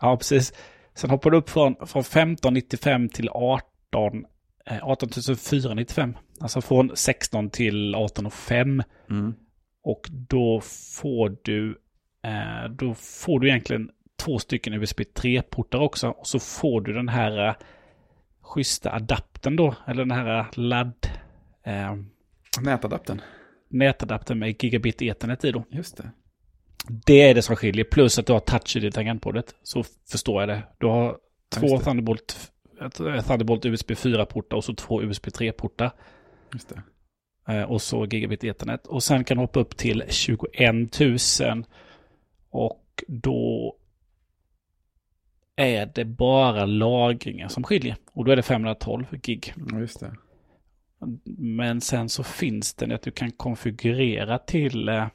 C: Ja, precis. Sen hoppar du upp från, från 1595 till 18, eh, 18 495. Alltså från 16 till 18 och 5.
B: Mm.
C: Och då får du, eh, då får du egentligen två stycken USB 3-portar också. Och så får du den här eh, schyssta adaptern då, eller den här ladd, eh,
B: Nätadaptern.
C: nätadaptern med gigabit ethernet i då.
B: Just det.
C: Det är det som skiljer. Plus att du har touch i det tangentbordet. Så förstår jag det. Du har två
B: just det.
C: Thunderbolt, Thunderbolt USB 4-portar och så två USB 3-portar.
B: Just det.
C: Eh, och så gigabit ethernet. Och sen kan du hoppa upp till 21 000. Och då är det bara lagringen som skiljer. Och då är det 512 gig.
B: Ja, just det.
C: Men sen så finns det att du kan konfigurera till eh,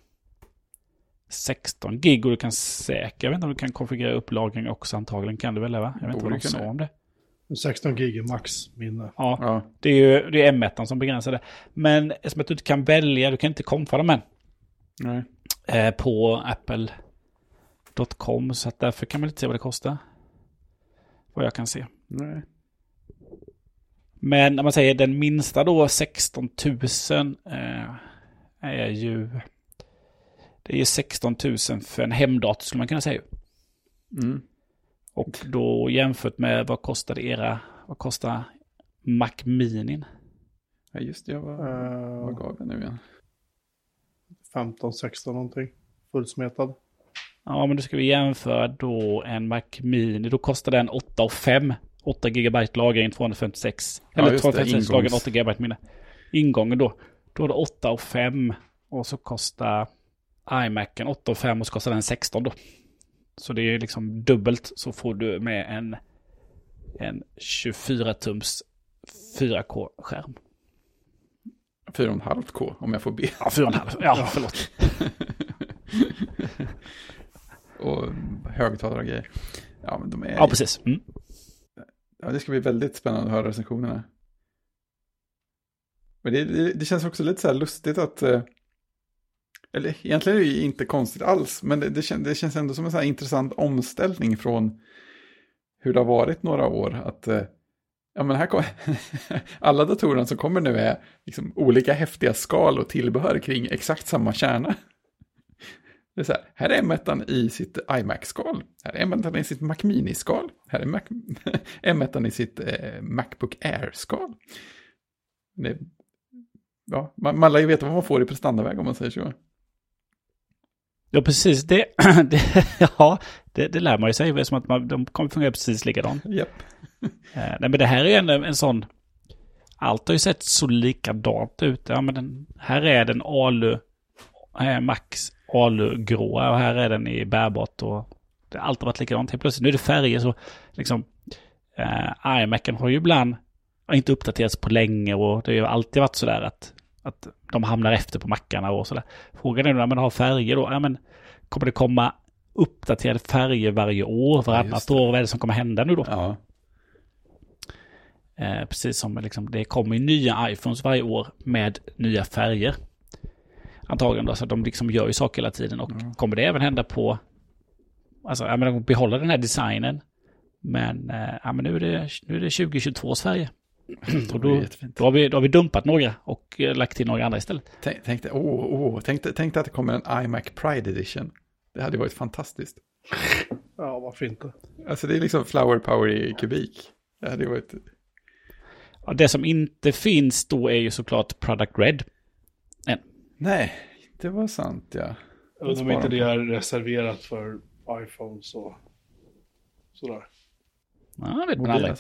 C: 16 gig och du kan säkert, jag vet inte om du kan konfigurera upp lagring också antagligen kan du väl det va? Jag vet inte vad de sa om det.
D: 16 gig är max minne.
C: Ja,
B: Ja,
C: det är ju det är M1 som begränsar det. Men eftersom att du inte kan välja, du kan inte komfa dem än
B: nej.
C: eh, på apple.com så att därför kan man inte se vad det kostar. Vad jag kan se.
B: nej.
C: Men när man säger den minsta då, 16 000, eh, är ju... Det är ju 16 000 för en hemdator skulle man kunna säga.
B: Mm.
C: Och då jämfört med vad kostade era, vad kostar Mac Mini?
B: Ja, just det. Jag var,
D: Uh,
B: vad gav jag nu igen?
D: 15, 16 någonting. Fullsmetad.
C: Ja, men då ska vi jämföra då en Mac Mini. Då kostar den 8 och 5. 8 GB lagring, 256.
B: Ja,
C: Eller
B: just det,
C: 256 lagring,
B: ingångs.
C: 8 GB minne. Ingången då. Då är det 8 och 5. Och så kostar iMacen 8 och 5 och så kostar den 16 då. Så det är liksom dubbelt så får du med en, en 24-tums 4K-skärm.
B: 4,5K om jag får be.
C: Ja, 4,5. Ja, förlåt.
B: Och högtalare och grejer. Ja, men de är...
C: Ja, precis. Mm.
B: Ja, det ska bli väldigt spännande att höra recensionerna. Men det, det, det känns också lite så här lustigt att... Eh, eller egentligen är det ju inte konstigt alls, men det, det, kän, det känns ändå som en så här intressant omställning från hur det har varit några år. Att eh, ja, men här kom, alla datorerna som kommer nu är liksom olika häftiga skal och tillbehör kring exakt samma kärna. Det är så här, här är M1 i sitt iMac-skal. Här är M1 i sitt Mac Mini-skal. Här är Mac, M1 i sitt eh, Macbook Air-skal. Ja, man, man lär ju veta vad man får i prestandaväg om man säger så.
C: Ja, precis. Det, det, ja, det, det lär man ju sig. Som att man, de kommer fungera precis likadant.
B: Japp.
C: Eh, nej, men det här är ändå en sån... Allt har ju sett så likadant ut. Ja, men den, här är den alu... Eh, Max alugråa och här är den i bärbart och... Det, har varit likadant. Helt plötsligt nu är det färger så liksom... Eh, iMacen har ju ibland har inte uppdaterats på länge och det har ju alltid varit sådär att, att de hamnar efter på mackarna och sådär. Frågan är nu när man har färger då, ja men kommer det komma uppdaterade färger varje år, varannat
B: det.
C: år? Vad är det som kommer hända nu då?
B: Ja,
C: Eh, precis som liksom, det kommer ju nya iPhones varje år med nya färger. Antagligen då, så de liksom gör ju saker hela tiden. Och
B: Mm.
C: kommer det även hända på... Alltså, ja, men de behåller den här designen. Men, eh, ja, men nu, är det, nu är det 2022 Sverige. och då, då, har vi, då har vi dumpat några och eh, lagt till några andra istället.
B: Tänk, tänk, dig- åh, åh, tänk, tänk dig att det kommer en iMac Pride Edition. Det hade varit fantastiskt.
D: Ja, varför inte?
B: Alltså det är liksom flower power i kubik. Det hade varit...
C: Ja, det som inte finns då är ju såklart Product Red.
B: Nej, det var sant ja.
D: Jag undrar om inte det är reserverat för iPhones och sådär.
C: Ja, det vet man aldrig.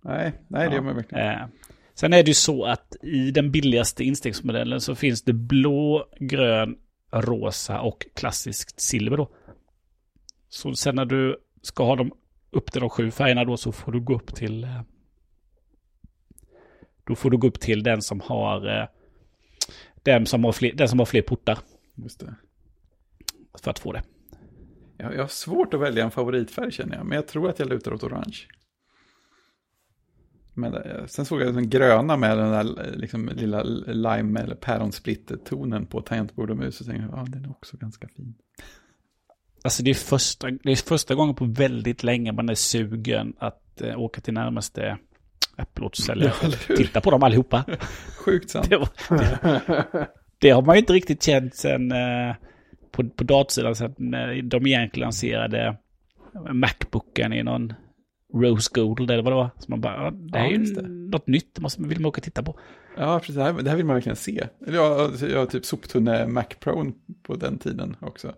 B: Nej, nej det gör man verkligen.
C: Eh, Sen är det ju så att i den billigaste instegsmodellen så finns det blå, grön, rosa och klassiskt silver då. Så sen när du ska ha dem upp till de sju färgerna då så får du gå upp till... eh, Då får du gå upp till den som har... Den som har fler, den som har fler portar
B: Just det.
C: för att få det.
B: Jag, jag har svårt att välja en favoritfärg känner jag, men jag tror att jag lutar åt orange. Men eh, sen såg jag den gröna med den där eh, liksom, lilla lime eller päronsplitter-tonen på tangentbord och mus och tänkte ja, den är också ganska fin.
C: Alltså det är, första, det är första gången på väldigt länge man är sugen att eh, åka till närmaste Apple Watch-säljare.
B: Ja?
C: Titta på dem allihopa.
B: Sjukt sant.
C: Det, var, det, det har man ju inte riktigt känt sen eh, på, på datorsidan sen när de egentligen lanserade Macbooken i någon Rose Gold eller vad det var. Så man bara, det här
B: Ja,
C: är ju
B: det.
C: något nytt, det måste, vill man åka och titta på.
B: Ja, precis. Det här, det här vill man verkligen se. Eller jag, jag har typ soptunne Mac Pro på den tiden också.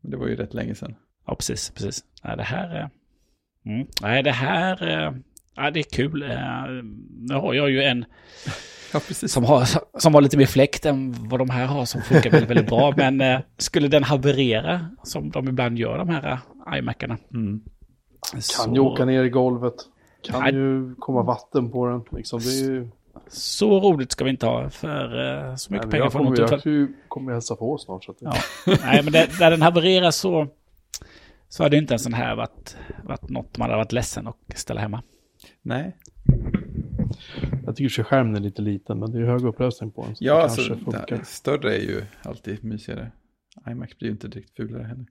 B: Men det var ju rätt länge sedan.
C: Ja, precis, precis. Nej, det här... eh, Mm, nej, det här... Ja, det är kul. Eh, Nu har jag ju en
B: Ja,
C: som har, som har lite mer fläkt än vad de här har som funkar väldigt, väldigt bra. Men eh, skulle den haverera, som de ibland gör, de här eh, iMacarna.
B: Mm.
A: Kan ju åka ner i golvet. Kan
C: Nej.
A: ju komma vatten på den. Liksom, det är ju...
C: Så roligt ska vi inte ha för eh, så mycket
A: Nej,
C: pengar
A: jag
C: får
A: kommer,
C: man inte
A: jag
C: för.
A: kommer ju hälsa på snart. Så att det...
C: Ja. Nej, men det, där den havererar så, så hade inte en sån här varit, varit något man hade varit ledsen och ställa hemma.
B: Nej.
A: Jag tycker att skärmen är lite liten, men det är ju hög upplösning på den. Så
B: Ja,
A: det
B: alltså, det, större är ju alltid mysigare. iMac blir ju inte direkt fulare heller.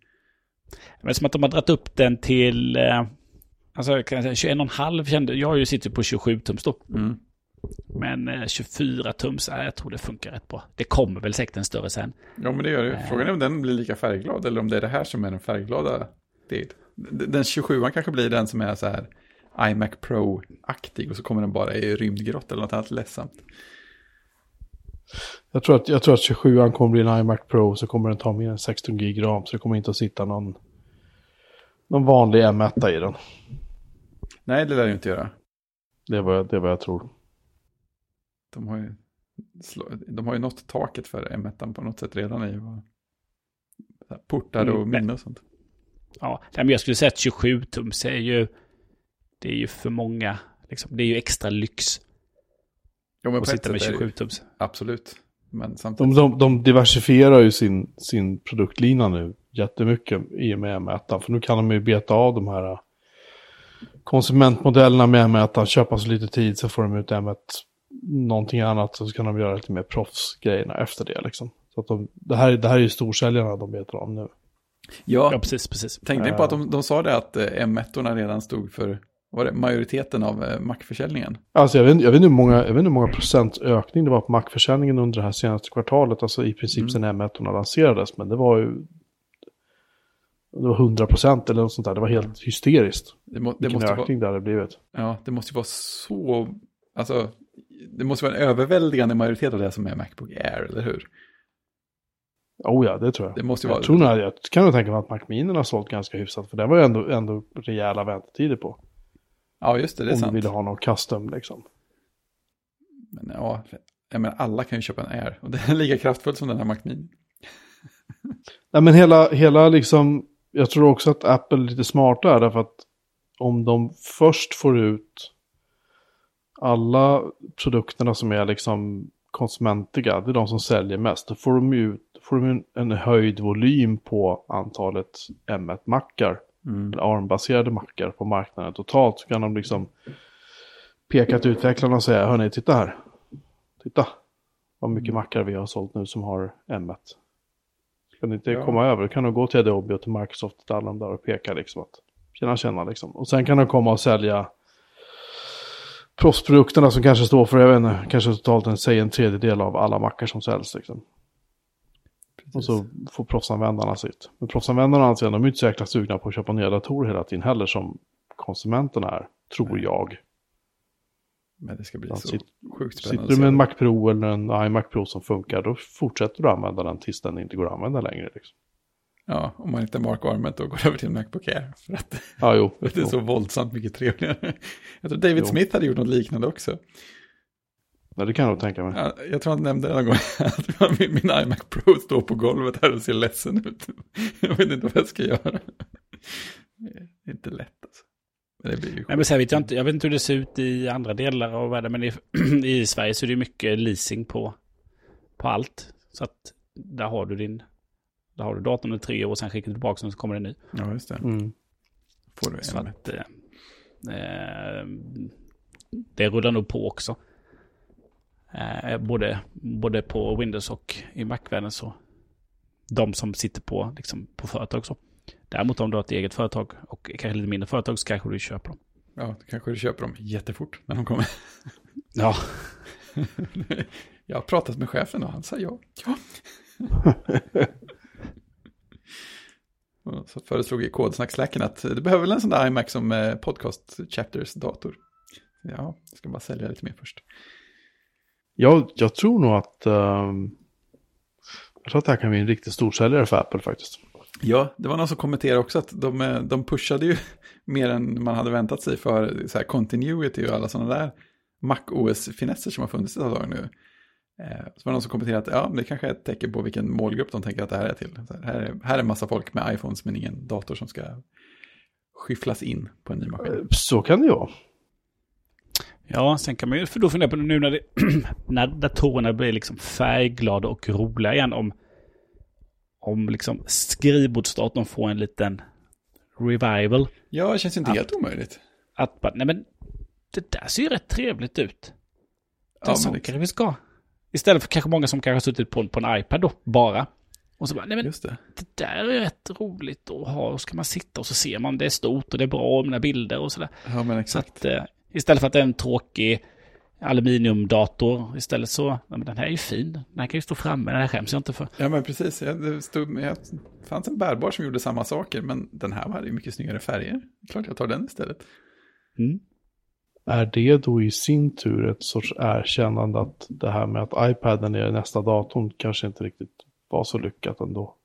C: Men som att de har dragit upp den till, eh, alltså kan jag säga 21,5 kände, jag har ju sitter på 27 tums då.
B: Mm.
C: Men eh, 24 tums, äh, jag tror det funkar rätt bra. Det kommer väl säkert en större sen.
B: Ja, men det gör det. Frågan är om den blir lika färgglad eller om det är det här som är den färgglada del. Den 27 kanske blir den som är så här iMac Pro-aktig och så kommer den bara i rymdgrott eller något annat ledsamt.
A: Jag tror att, jag tror att 27an kommer bli en iMac Pro så kommer den ta mer än 16 gig ram. Så det kommer inte att sitta någon, någon vanlig M1 i den.
B: Nej, det lär ju inte göra.
A: Det är vad jag, det är vad jag tror.
B: De har ju, de har ju nått taket för M1 på något sätt redan i vad- portar och
C: Mm,
B: minne och sånt.
C: Ja, men jag skulle säga att 27 tums är ju, det är ju för många, liksom, det är ju extra lyx
B: Jo, men
C: att sitta med
B: sätt är det
C: 27
B: ju-
C: tums.
B: Absolut. Men
A: De,
B: samtidigt.
A: de, de diversifierar ju sin, sin produktlina nu jättemycket i och med M1. För nu kan de ju beta av de här äh, konsumentmodellerna med M1. Köpa sig lite tid så får de ut M1 någonting annat. Så kan de göra lite mer proffsgrejerna efter det liksom. Så att de, det, här, det här är ju storsäljarna de betar av nu.
C: Ja,
B: Ja,
C: precis, precis.
B: tänkte ni på att de, de sa det att eh, M1 redan stod för var det, majoriteten av eh, Mac-försäljningen?
A: Alltså jag vet, jag, vet inte hur många, jag vet inte hur många procent ökning det var på Mac-försäljningen under det här senaste kvartalet. Alltså i princip
B: Mm.
A: sen M1 lanserades. Men det var ju... Det var 100 procent eller något sånt där. Det var helt hysteriskt.
B: Det, må, det,
A: Vilken
B: måste vara,
A: ökning det hade blivit.
B: ja, det måste ju vara så, alltså, det måste vara en överväldigande majoritet av det som är Macbook Air, eller hur?
A: Oh ja, det tror jag.
B: Det måste ju
A: jag,
B: vara-
A: tror nog, jag kan nog tänka mig att Mac Mini har sålt ganska hyfsat. För det var ju ändå, ändå rejäla väntetider på.
B: Ja, just det, det är
A: om
B: sant.
A: du ville ha någon custom liksom.
B: Men ja, jag menar, alla kan ju köpa en Air, och den är lika kraftfull som den här Mac Mini.
A: Nej men hela, hela liksom, jag tror också att Apple är lite smarta är därför att om de först får ut alla produkterna som är liksom konsumentiga, det är de som säljer mest, då får de ut- får de en, en höjd volym på antalet M1-mackar,
B: Mm.
A: eller ARM-baserade mackar på marknaden totalt, så kan de liksom peka till utvecklarna och säga, hörni, titta här, titta vad mycket mackar vi har sålt nu som har M1. Ska ni inte
B: Ja.
A: komma över, kan de gå till Adobe och till Microsoft och alla de där och peka liksom att tjena tjena liksom. Och sen kan de komma och sälja proffsprodukterna som kanske står för, jag vet inte, kanske totalt en, säg en tredjedel av alla mackar som säljs liksom. Och så får proffsanvändarna sitt. Men proffsanvändarna anser de är inte så jäkla sugna på att köpa nya datorer hela tiden heller som konsumenterna är, tror
B: Nej.
A: jag.
B: Men det ska bli
A: Ja,
B: så
A: sitt-
B: sjukt
A: Sitter
B: spännande.
A: du
B: att
A: med en. Mac Pro eller en iMac Pro som funkar, då fortsätter du använda den tills den inte går att använda längre. Liksom.
B: Ja, om man inte markar armet och går över till en Macbook Air. För att
A: Ja, jo.
B: det är så våldsamt mycket trevligare. Jag tror David
A: Jo.
B: Smith hade gjort något liknande också.
A: Ja, det kan jag tänka mig.
B: Ja, Jag tror han nämnde det någon gång att min, min iMac Pro står på golvet här och ser ledsen ut. Jag vet inte vad jag ska göra. Det är inte lätt alltså. Men det blir ju
C: Nej, men sen vet jag, inte, jag vet inte hur det ser ut i andra delar av världen, men i, i Sverige så är det mycket leasing på, på allt. Så att där har du din, där har du datorn i tre år och sen skickar du tillbaka den så kommer det en ny.
B: Ja, just det.
A: Mm.
B: Får du
C: Så att eh, eh, det rullar nog på också. Eh, både, både på Windows och i Mac-världen så. De som sitter på, liksom, på företag så. Däremot om du har ett eget företag och kanske lite mindre företag så kanske du köper dem.
B: Ja, då kanske du köper dem jättefort när de kommer.
C: Ja,
B: Jag har pratat med chefen och han sa ja. ja. Så föreslog i kodsnacksläcken att du behöver väl en sån där iMac som eh, podcast chapters dator. Ja, jag ska bara sälja lite mer först.
A: Jag, jag tror nog att... ehm, jag tror att det här kan bli en riktigt stor säljare för Apple faktiskt.
B: Ja, det var någon som kommenterade också att de, eh, de pushade ju mer än man hade väntat sig för så här continuity och alla sådana där Mac-OS-finesser som har funnits ett tag nu. Eh, Så var det någon som kommenterade att ja, det kanske är ett tecken på vilken målgrupp de tänker att det här är till. Så här, är, här är massa folk med iPhones men ingen dator som ska skyfflas in på en ny maskin.
A: Så kan det ju vara.
C: Ja, sen kan man ju för då fundera på nu när, det, när datorerna blir liksom färgglada och roliga igen om, om liksom skrivbordsdatorn får en liten revival.
B: Ja, det känns inte
C: Att-
B: helt omöjligt.
C: Att bara, nej men det där ser ju rätt trevligt ut. Det
B: Ja,
C: så
B: det-
C: kanske vi ska. Istället för kanske många som kanske har suttit på, på en iPad då, bara. Och så bara, nej men
B: Just det.
C: det där är rätt roligt att ha. Och så kan man sitta och så ser man det är stort och det är bra och mina bilder och sådär.
B: Ja, men
C: Så
B: exakt.
C: att eh, istället för att det är en tråkig aluminiumdator, istället så, ja, men den här är ju fin. Den här kan ju stå framme, den här skäms jag inte för.
B: Ja, men precis. Jag, det stod, jag, det fanns en bärbar som gjorde samma saker, men den här hade ju mycket snyggare färger. Klart jag tar den istället.
C: Mm.
A: Är det då i sin tur ett sorts erkännande att det här med att iPaden är nästa datorn kanske inte riktigt var så lyckat ändå?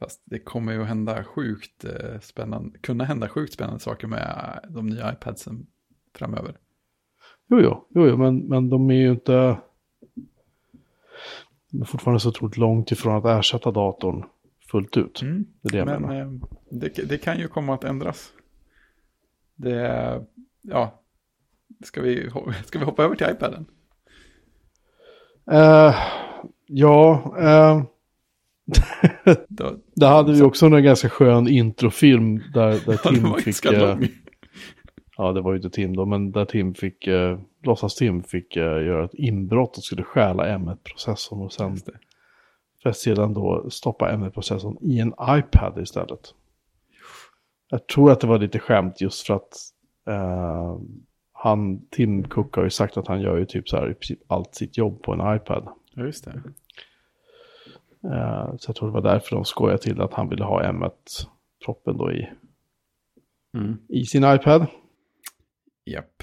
B: Fast det kommer ju att hända sjukt eh, spännande, kunna hända sjukt spännande saker med de nya iPadsen framöver.
A: Jo, jo, jo, jo men, men de är ju inte... De är fortfarande så otroligt långt ifrån att ersätta datorn fullt ut. Det är det jag
B: Men
A: menar.
B: eh, det, det kan ju komma att ändras. Det, ja, ska vi, ska vi hoppa över till iPaden?
A: Eh, ja, eh,
B: Då,
A: det hade vi också en ganska skön introfilm där, där Tim fick...
B: lång.
A: Ja, det var ju inte Tim då, men där Tim fick, eh, låtsas-Tim fick eh, göra ett inbrott och skulle stjäla M1-processorn och sen för att sedan då stoppa M1-processorn i en iPad istället. Jag tror att det var lite skämt just för att eh, han, Tim Cook har ju sagt att han gör ju typ så här i princip allt sitt jobb på en iPad.
B: Ja, just det.
A: Eh, så jag tror det var därför de skojade till att han ville ha M1-proppen då i,
B: Mm.
A: i sin iPad,
B: Japp.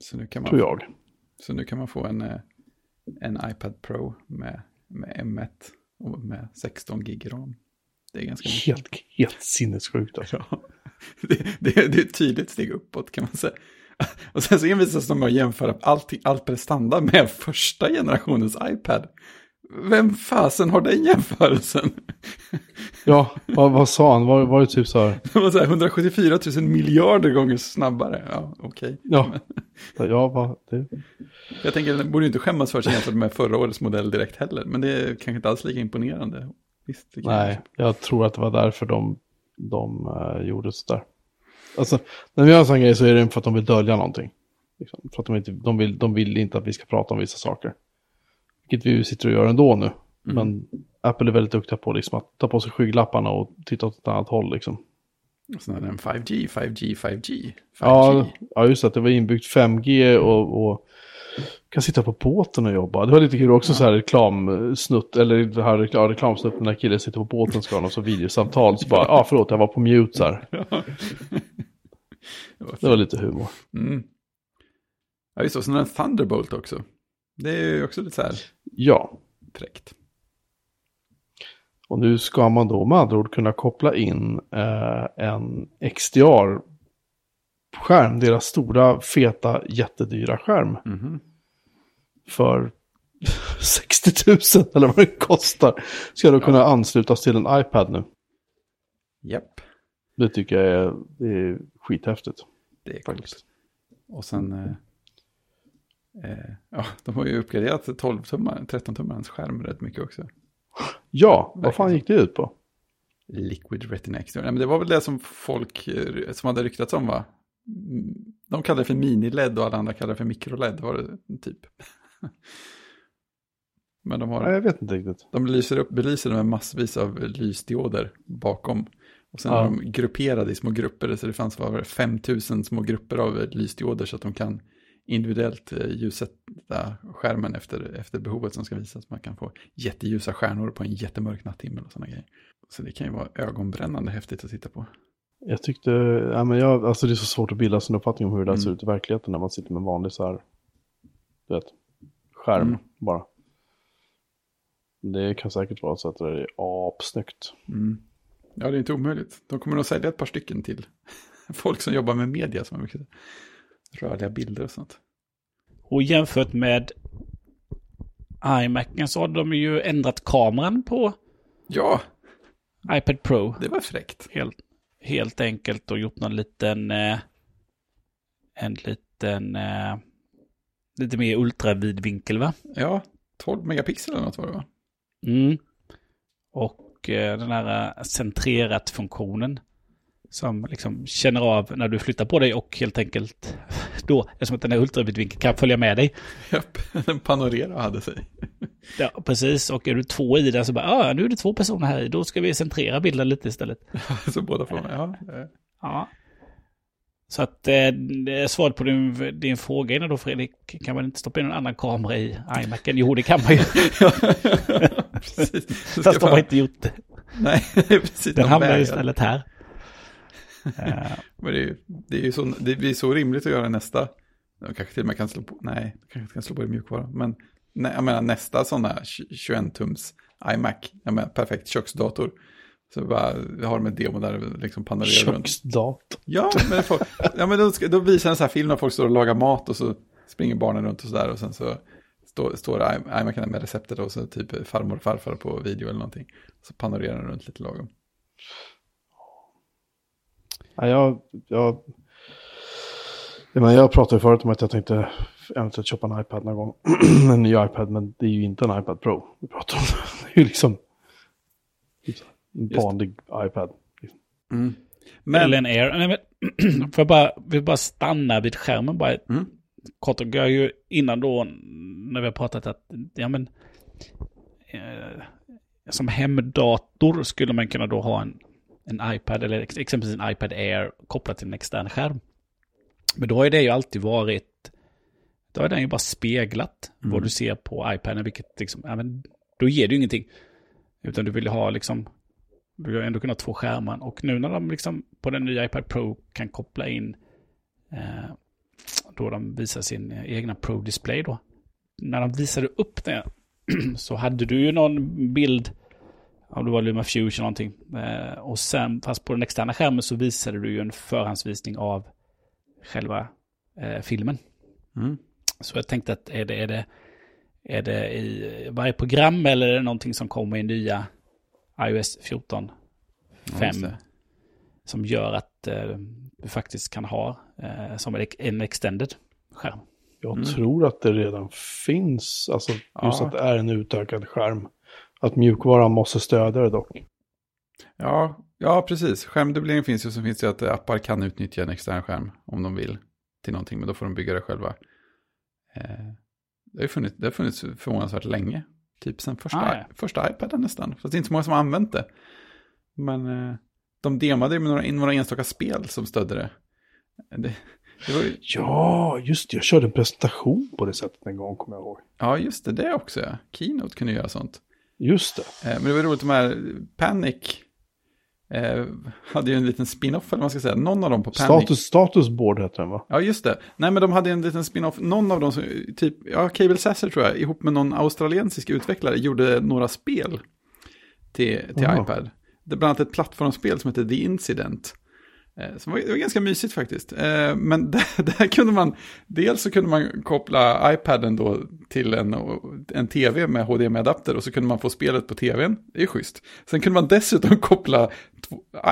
B: Så nu kan man,
A: tror jag.
B: Så nu kan man få en, eh, en iPad Pro med, med M1 och med 16 gig ram. Det är ganska mycket.
A: Helt, helt sinnessjukt alltså.
B: Ja, det, det, det är ett tydligt steg uppåt kan man säga. Och sen så envisas de med att jämföra allting, allt prestanda med första generationens iPad. Vem fasen har den jämförelsen?
A: Ja, vad, vad sa han? Var, var det typ så här?
B: Det var så här 174 000 miljarder gånger snabbare. Ja, okej.
A: Ja, ja vad, det,
B: Jag tänker, den borde ju inte skämmas för sig jämfört med förra årets modell direkt heller. Men det är kanske inte alls lika imponerande. Visst,
A: nej, jag tror att det var därför de, de uh, gjorde sådär. Alltså, när de gör en sån grej så är det för att de vill dölja någonting. Liksom, för att de, inte, de, vill, de vill inte att vi ska prata om vissa saker. Vilket vi sitter och gör ändå nu. Men Apple är väldigt duktiga på liksom, att ta på sig skygglapparna och titta åt ett annat håll. Liksom.
B: Och sen hade den 5G, 5G, 5G. 5G.
A: Ja, ja, just att Det var inbyggt 5G och, och kan sitta på båten och jobba. Det var lite kul också så här reklamsnutt, eller det här reklam, ja, reklamsnutt när killen sitter på båten ska ha något så videosamtal. Så bara, ja ah, förlåt, jag var på mute så här.
B: Det var
A: Det var lite humor.
B: Mm. Ja, just det. Och sen den Thunderbolt också. Det är ju också lite så här
A: Ja,
B: fräckt.
A: och nu ska man då med andra ord kunna koppla in eh, en XDR-skärm, deras stora, feta, jättedyra skärm.
B: Mhm.
A: för 60 000 eller vad det kostar ska då kunna anslutas till en iPad nu.
B: Japp,
A: Det tycker jag är, det är skithäftigt.
B: det är coolt. Och sen, eh, eh, ja, de har ju uppgraderat 12-tummaren, 13-tummarens skärm rätt mycket också.
A: Ja, vad fan gick det ut på?
B: Liquid Retina External. Nej, men det var väl det som folk eh, som hade ryktats om va? De kallade det för mini-LED och alla andra kallade det för mikro-LED var det typ. Men de,
A: Nej,
B: har,
A: jag vet inte riktigt.
B: de lyser upp, belyser med massvis av lysdioder bakom. Och sen
A: Ja.
B: är de grupperade i små grupper, så det fanns var det, 5000 små grupper av lysdioder så att de kan individuellt eh, ljussätta skärmen efter, efter behovet som ska visas. Man kan få jätteljusa stjärnor på en jättemörk natthimmel och sådana grejer. Så det kan ju vara ögonbrännande häftigt att titta på.
A: Jag tyckte, ja men jag, alltså det är så svårt att bilda sig en uppfattning om hur det
B: Mm.
A: ser ut i verkligheten när man sitter med en vanlig så här, du vet, skärm
B: Mm.
A: bara. Det kan säkert vara så att det är apsnyggt.
B: Mm. Ja, det är inte omöjligt. De kommer nog sälja ett par stycken till folk som jobbar med media som har mycket rörliga bilder och sånt.
C: Och jämfört med iMacen så har de ju ändrat kameran på
B: Ja,
C: iPad Pro.
B: det var fräckt.
C: Helt, helt enkelt och gjort någon liten... Eh, en liten... Eh, lite mer ultravidvinkel va?
B: Ja, 12 megapixel eller något var det va?
C: Mm. Och eh, den här eh, centrerat-funktionen. Som liksom känner av när du flyttar på dig och helt enkelt då, eftersom att den här ultravidvinkeln kan följa med dig.
B: Japp, den panorerar och hade sig.
C: Ja, precis. Och är du två i den så bara, ja, nu är det två personer här i, då ska vi centrera bilden lite istället.
B: Så båda får ja.
C: Ja. Så att eh, svaret på din, din fråga innan då Fredrik, kan man inte stoppa in en annan kamera i iMacen? Jo, det kan man ju.
B: precis.
C: Fast de har inte gjort det.
B: Nej, precis.
C: Den
B: de
C: hamnar istället här. Eh,
B: Men det, är ju, det, är ju så, det blir så rimligt att göra nästa. De kanske till och med kan slå på, nej, kanske inte kan slå på det mjukvara. Men nej, jag menar nästa här 21-tums iMac, jag menar perfekt köksdator. Så bara, vi har en demo där liksom panorerar runt.
A: Köksdator.
B: Ja, men, får, ja, men då, då visar en sån här film när folk står och lagar mat och så springer barnen runt och sådär. Och sen så står, står iMacen med receptet och så typ farmor och farfar på video eller någonting. Så panorerar den runt lite lagom.
A: Ja, jag, jag, jag, menar, jag pratade ju förut om att jag tänkte eventuellt köpa en iPad någon gång. en ny iPad, men det är ju inte en iPad Pro vi pratar om. Det är ju liksom en vanlig iPad.
B: Men,
C: Eller en Air. Nej, men, får jag bara, vill bara stanna vid skärmen bara
B: Mm.
C: kort. Och jag har ju innan då, när vi har pratat att, ja men, eh, som hemdator skulle man kunna då ha en, en iPad eller ex- exempelvis en iPad Air kopplat till en extern skärm. Men då har det ju alltid varit, då har den ju bara speglat
B: Mm.
C: vad du ser på iPaden, vilket liksom, ja men, då ger det ju ingenting. Utan du vill ha liksom, du har ändå kunnat ha två skärmar. Och nu när de liksom på den nya iPad Pro kan koppla in, eh, då de visar sin egna Pro Display då. När de visade upp det så hade du ju någon bild, om det var Luma Fusion någonting. Eh, och sen, fast på den externa skärmen så visade du ju en förhandsvisning av själva eh, filmen.
B: Mm.
C: Så jag tänkte att är det, är det, är det i varje program eller är det någonting som kommer i nya iOS 14
B: Ja,
C: 5
B: just det.
C: som gör att eh, du faktiskt kan ha eh, som en, en extended skärm.
A: Jag
B: Mm.
A: tror att det redan finns, alltså just
B: Ja.
A: att det är en utökad skärm. Att mjukvaran måste stödja det dock.
B: Ja, ja, precis. Skärmdubblering finns ju, så finns det ju att appar kan utnyttja en extern skärm om de vill till någonting, men då får de bygga det själva. Eh, det har ju funnits, det har funnits förvånansvärt länge, typ sen första,
C: Ah, ja.
B: första iPaden nästan. Fast det är inte så många som har använt det. Men eh, de demade ju med några, några enstaka spel som stödde det. Det, det var ju,
A: Ja, just det. Jag körde en presentation på det sättet en gång, kommer jag ihåg.
B: ja, just det, det också. Ja. Keynote kunde göra sånt.
A: Just det.
B: Eh, Men det var roligt, de här Panic eh, hade ju en liten spin-off, eller vad man ska säga. Någon av dem på Panic.
A: Status, statusboard heter den va?
B: Ja, just det. Nej, men de hade en liten spin-off. Någon av dem, som, typ, ja, Cable Sasser tror jag, ihop med någon australiensisk utvecklare, gjorde några spel till, till iPad. Det är bland annat ett plattformsspel som heter The Incident. Eh, Så det var, det var ganska mysigt faktiskt. Eh, Men där, där kunde man, dels så kunde man koppla iPaden då till en, en tv med HDMI-adapter och så kunde man få spelet på tvn. Det är schysst. Sen kunde man dessutom koppla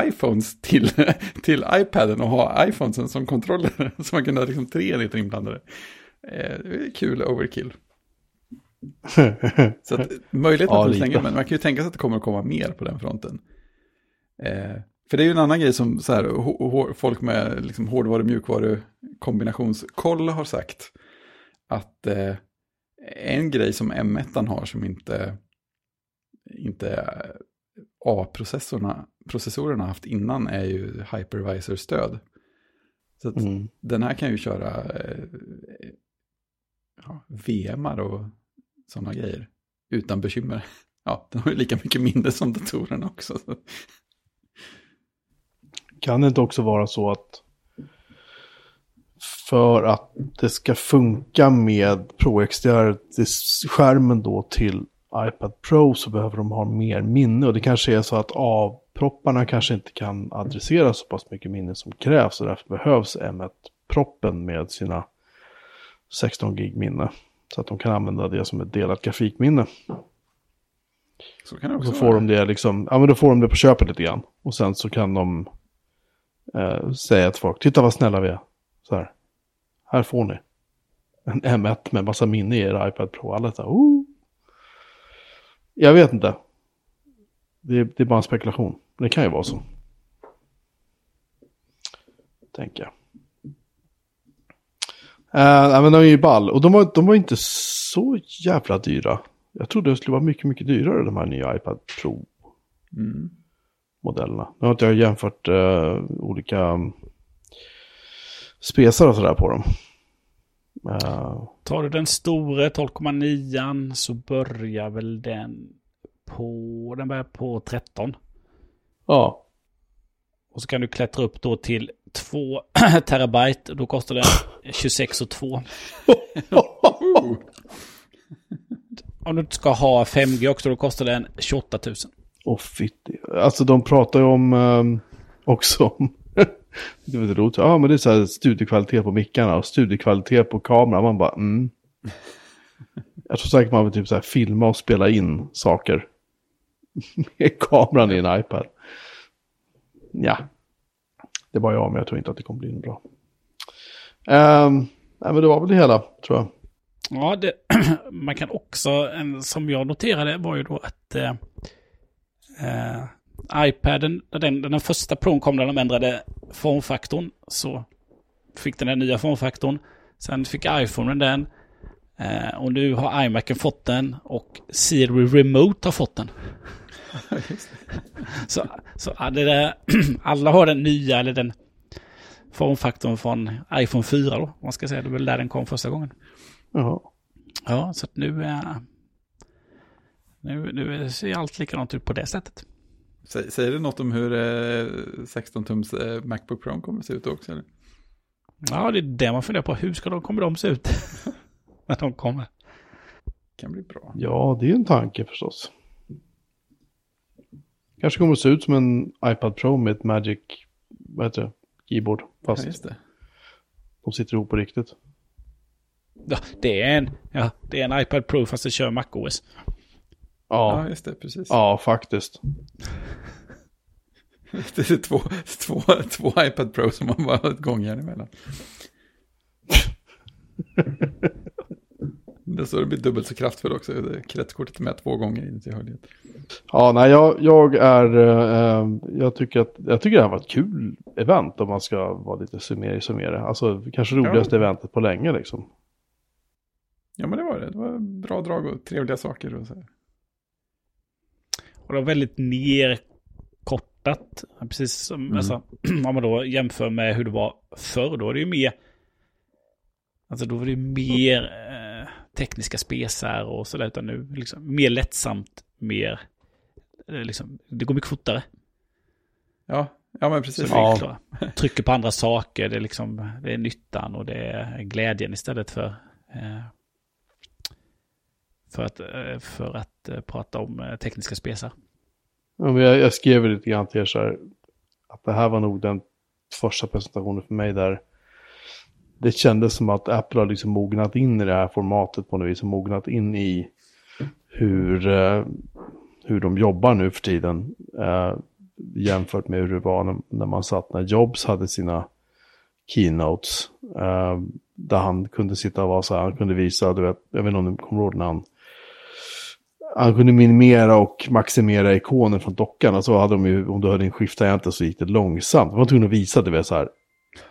B: iPhones till, till iPaden och ha iPhonesen som kontroller. Så man kunde ha liksom tre enheter inblandade. Eh, Det är kul overkill. Så att, möjligheten
A: Ja, lite.
B: länge, men man kan ju tänka sig att det kommer att komma mer på den fronten. Eh, för det är ju en annan grej som så här, folk med liksom, hårdvaru och mjukvaru kombinationskoll har sagt. Att eh, en grej som M1 har som inte, inte A-processorerna processorerna har haft innan är ju hypervisor-stöd. Så att
A: Mm.
B: den här kan ju köra eh, ja, VMar och sådana grejer utan bekymmer. Ja, den har ju lika mycket minne som datorerna också.
A: Kan det inte också vara så att för att det ska funka med Pro XDR-skärmen då till iPad Pro så behöver de ha mer minne och det kanske är så att A-propparna kanske inte kan adressera så pass mycket minne som krävs och därför behövs M1-proppen med sina 16 gig minne. Så att de kan använda det som ett delat grafikminne.
B: Så kan det också
A: så får
B: vara.
A: de det liksom, ja men då får de det på köpet lite grann. Och sen så kan de eh, säga till folk, titta vad snälla vi är. Så här, här får ni. En M1 med massa minne i er iPad Pro. Alla så här, oh. Jag vet inte. Det är, det är bara en spekulation. Men det kan ju vara så. Tänker jag. Uh, men de är ju ball. Och de var, de var inte så jävla dyra. Jag trodde det skulle vara mycket, mycket dyrare de här nya iPad Pro.
B: Mm.
A: Nu har inte jag jämfört eh, olika um, spesar och sådär på dem. Eh,
C: Tar du den stora 12,9 så börjar väl den på, den börjar på 13.
A: ja,
C: Och så kan du klättra upp då till 2 terabyte. Då kostar den 26 och 2. Om du ska ha 5G också då kostar den 28 000.
A: Och fitti. Alltså de pratar ju om ehm, också om, det var roligt, ja men det är så här studiekvalitet på mickarna och studiekvalitet på kameran. Man bara, mm. Jag tror säkert man vill typ så här filma och spela in saker med kameran i en iPad. Ja, det var jag, men jag tror inte att det kommer bli bra. Um, nej, men det var väl det hela, tror jag.
C: Ja, det, man kan också, en, som jag noterade var ju då att eh, eh, iPaden, när den, den första Pro kom när de ändrade formfaktorn så fick den den nya formfaktorn. Sen fick iPhonen den. Eh, och nu har iMacen fått den och Siri Remote har fått den. så så ja, där, alla har den nya eller den formfaktorn från iPhone 4 då. Man ska säga det är väl där den kom första gången.
A: Jaha.
C: Ja, så att nu är... Nu, nu ser allt likadant ut på det sättet.
B: Sä- Säger det något om hur eh, 16-tums eh, Macbook Pro kommer att se ut också? Eller?
C: Ja, det är det man funderar på. Hur ska de, kommer de se ut? När de kommer.
B: Kan bli bra.
A: Ja, det är en tanke förstås. Kanske kommer att se ut som en iPad Pro med ett Magic, vad heter det, keyboard. Fast
B: Ja, just det.
A: de sitter ihop på riktigt.
C: Ja, det är en, ja, det är en iPad Pro fast det kör MacOS.
B: Ja,
A: Ja,
B: just det, precis.
A: ja faktiskt.
B: Det är två, två, två iPad Pro som man bara ett gångjärn emellan. Det så det blir dubbelt så kraftfull också. Det- Kretskortet är med två gånger inuti hörlighet.
A: Ja, nej, jag, jag är, eh, jag tycker att, jag tycker det här var ett kul event om man ska vara lite summering, summera. Alltså kanske roligaste eventet på länge liksom.
B: Ja, men det var det. Det var bra drag och trevliga saker. Och så. här.
C: Och det var väldigt nerkortat. Precis som,
B: Mm.
C: alltså, om man då jämför med hur det var förr. Då är det ju mer, alltså då var det ju mer eh, tekniska spesar och sådär. Utan nu liksom mer lättsamt, mer, eh, liksom, det går mycket fortare.
B: Ja, ja, men precis.
A: Ja.
C: trycker på andra saker. Det är, liksom, det är nyttan och det är glädjen istället för, eh, för att, eh, för att eh, prata om eh, tekniska spesar.
A: Ja, men jag, jag skrev lite grann till er så här, att det här var nog den första presentationen för mig där det kändes som att Apple har liksom mognat in i det här formatet på något vis. Och mognat in i hur, hur de jobbar nu för tiden. Eh, jämfört med hur det var när, när man satt när Jobs hade sina keynotes. Eh, där han kunde sitta och vara så här, han kunde visa, du vet, jag vet inte om du kommer ihåg när han han kunde minimera och maximera ikoner från dockan. Och så hade de ju, om du hade en skift så gick det långsamt. Man var tvungen att visa, det så här,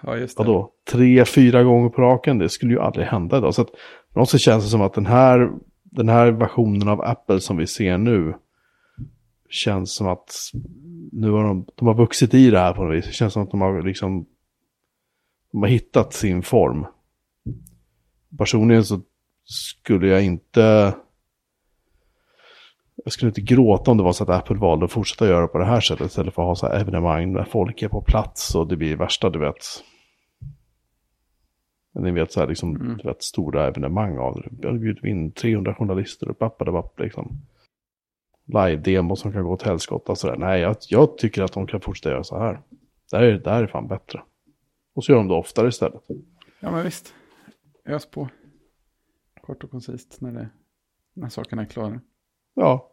B: Ja, just det.
A: vadå, tre, fyra gånger på raken. Det skulle ju aldrig hända idag. Så att någonstans känns det som att den här, den här versionen av Apple som vi ser nu känns som att nu har de, de har vuxit i det här på något vis. Det känns som att de har liksom de har hittat sin form. Personligen så skulle jag inte jag skulle inte gråta om det var så att Apple valde att fortsätta göra på det här sättet istället för att ha så här evenemang där folk är på plats och det blir värsta, du vet. Men ni vet så här liksom,
B: Mm.
A: du vet, stora evenemang av det. Jag bjuder in 300 journalister och pappade papp liksom. Live-demo som kan gå åt helskotta och sådär. Nej, jag, jag tycker att de kan fortsätta göra så här. Det här är, det här är fan bättre. Och så gör de det oftare istället.
B: Ja, men visst. Ös på. Kort och koncist när, det, när sakerna är klara.
A: Ja.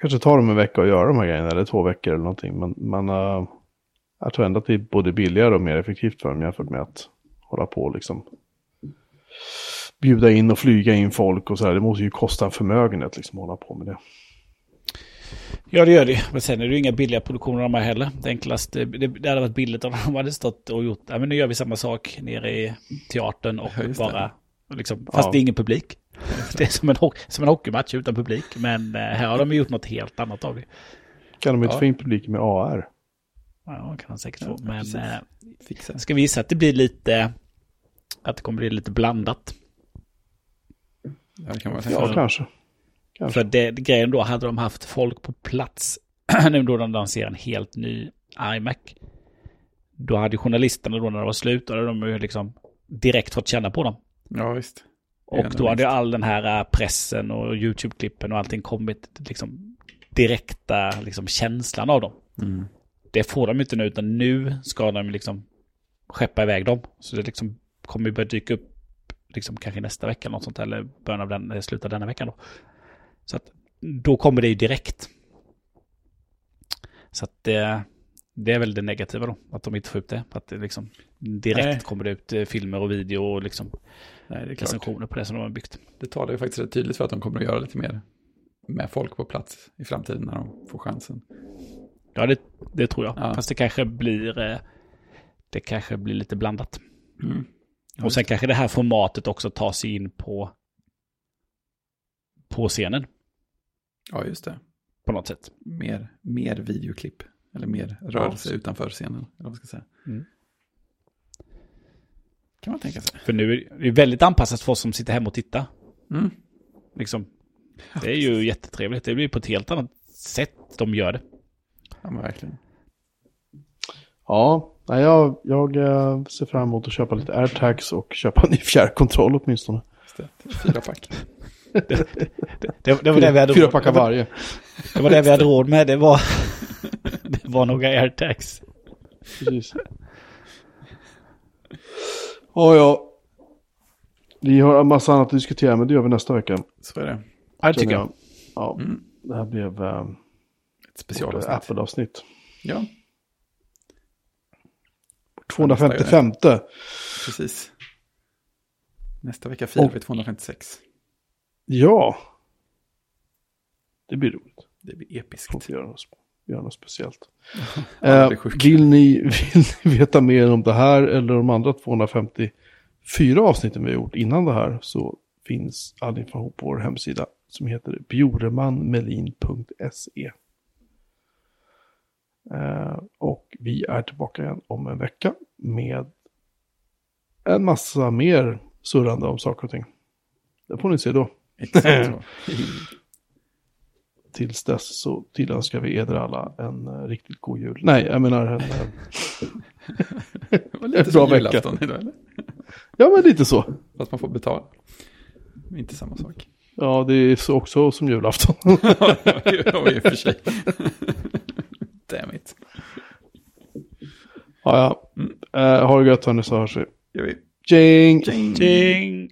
A: Kanske tar dem en vecka att göra de här grejerna, eller två veckor eller någonting. Men, men eh, jag tror ändå att det är både billigare och mer effektivt för dem jämfört med att hålla på och liksom bjuda in och flyga in folk och så här. Det måste ju kosta en förmögenhet liksom att hålla på med det.
C: Ja, det gör det. Men sen är det ju inga billiga produktioner de här heller. Det enklaste, det, det hade varit billigt om de hade stått och gjort, ja men nu gör vi samma sak nere i teatern och
B: Ja,
C: bara, liksom, fast
A: Ja.
C: det är ingen publik. Det är som en, som en hockeymatch utan publik. Men eh, här har de gjort något helt annat av det.
A: Kan de inte
B: Ja.
A: få in publiken med AR?
C: Ja, kan man säkert
B: Ja,
C: få. Men
B: precis.
C: eh, ska visa att det blir lite, att det kommer bli lite blandat.
B: Ja, det kan man
A: Ja, kanske. Kanske.
C: För det, grejen då, hade de haft folk på plats, nu då de lanserar en helt ny iMac, då hade journalisterna då när det var slut, då hade de ju liksom direkt fått känna på dem.
B: Ja, visst.
C: Och då hade all den här äh, pressen och YouTube-klippen och allting kommit liksom direkta liksom känslan av dem.
B: Mm.
C: Det får de inte nu, utan nu ska de liksom skeppa iväg dem. Så det liksom kommer börja dyka upp liksom kanske nästa vecka eller något sånt, eller början av den, eller slutet av denna veckan då. Så att då kommer det ju direkt. Så att det, det är väl det negativa då, att de inte får ut det. Att det liksom direkt
B: Nej.
C: kommer det ut eh, filmer och video och liksom
B: Nej, det klart.
C: recensioner på det som de har byggt.
B: Det talar ju faktiskt rätt tydligt för att de kommer att göra lite mer med folk på plats i framtiden när de får chansen.
C: Ja, det, det tror jag.
B: Ja.
C: Fast det kanske blir eh, det kanske blir lite blandat.
B: Mm.
C: Och sen kanske det här formatet också tar sig in på på scenen
B: Ja, just det.
C: på något sätt.
B: Mer, mer videoklipp. Eller mer rörelse utanför scenen. Eller vad ska säga.
C: Mm.
B: Kan man tänka sig.
C: För nu är det väldigt anpassat för oss som sitter hemma och tittar.
B: Mm.
C: Liksom. Det är ju jättetrevligt. Det blir på ett helt annat sätt de gör det.
B: Ja, men verkligen.
A: Ja, jag, jag eh, ser fram emot att köpa lite airtags och köpa en ny fjärrkontroll åtminstone.
B: Det. Fyra pack.
C: Det, det var det vi hade
A: Fyra
C: råd
A: packar
C: det var-
A: varje.
C: Det var det vi hade råd med. Det var, det var några airtags.
A: Precis. Ja, ja. Vi har en massa annat att diskutera, men det gör vi nästa vecka.
B: Så är det.
C: Ja, det tycker jag.
A: Ja,
B: Mm.
A: det här blev eh,
B: Ett specialavsnitt.
A: Apple-avsnitt.
B: Ja,
A: 255.
B: precis. Nästa vecka firar
A: Och-
B: vi 256.
A: Ja. Det blir roligt.
B: Det blir episkt.
A: Får vi göra något, göra något speciellt. Eh, vill, ni, vill ni veta mer om det här eller de andra 254 avsnitten vi har gjort innan det här så finns all information på vår hemsida som heter bjoremanmelin.se. Eh, och vi är tillbaka igen om en vecka med en massa mer surrande om saker och ting. Det får ni se då.
B: Exakt.
A: Tills dess så tillönskar vi eder alla en eh, riktigt god jul. Nej, jag menar en... eh,
B: Det var lite
A: Bra
B: som
A: vecka.
B: idag, eller?
A: ja, men lite så.
B: Fast man får betala. Inte samma sak.
A: Ja, det är så också som julafton.
B: ja, i och för sig. Damn it.
A: ja, Ja.
B: Mm.
A: Eh, ha det gött hörni så hörs vi.
B: Gör vi.
A: Tjing!
B: Tjing.
C: Ting!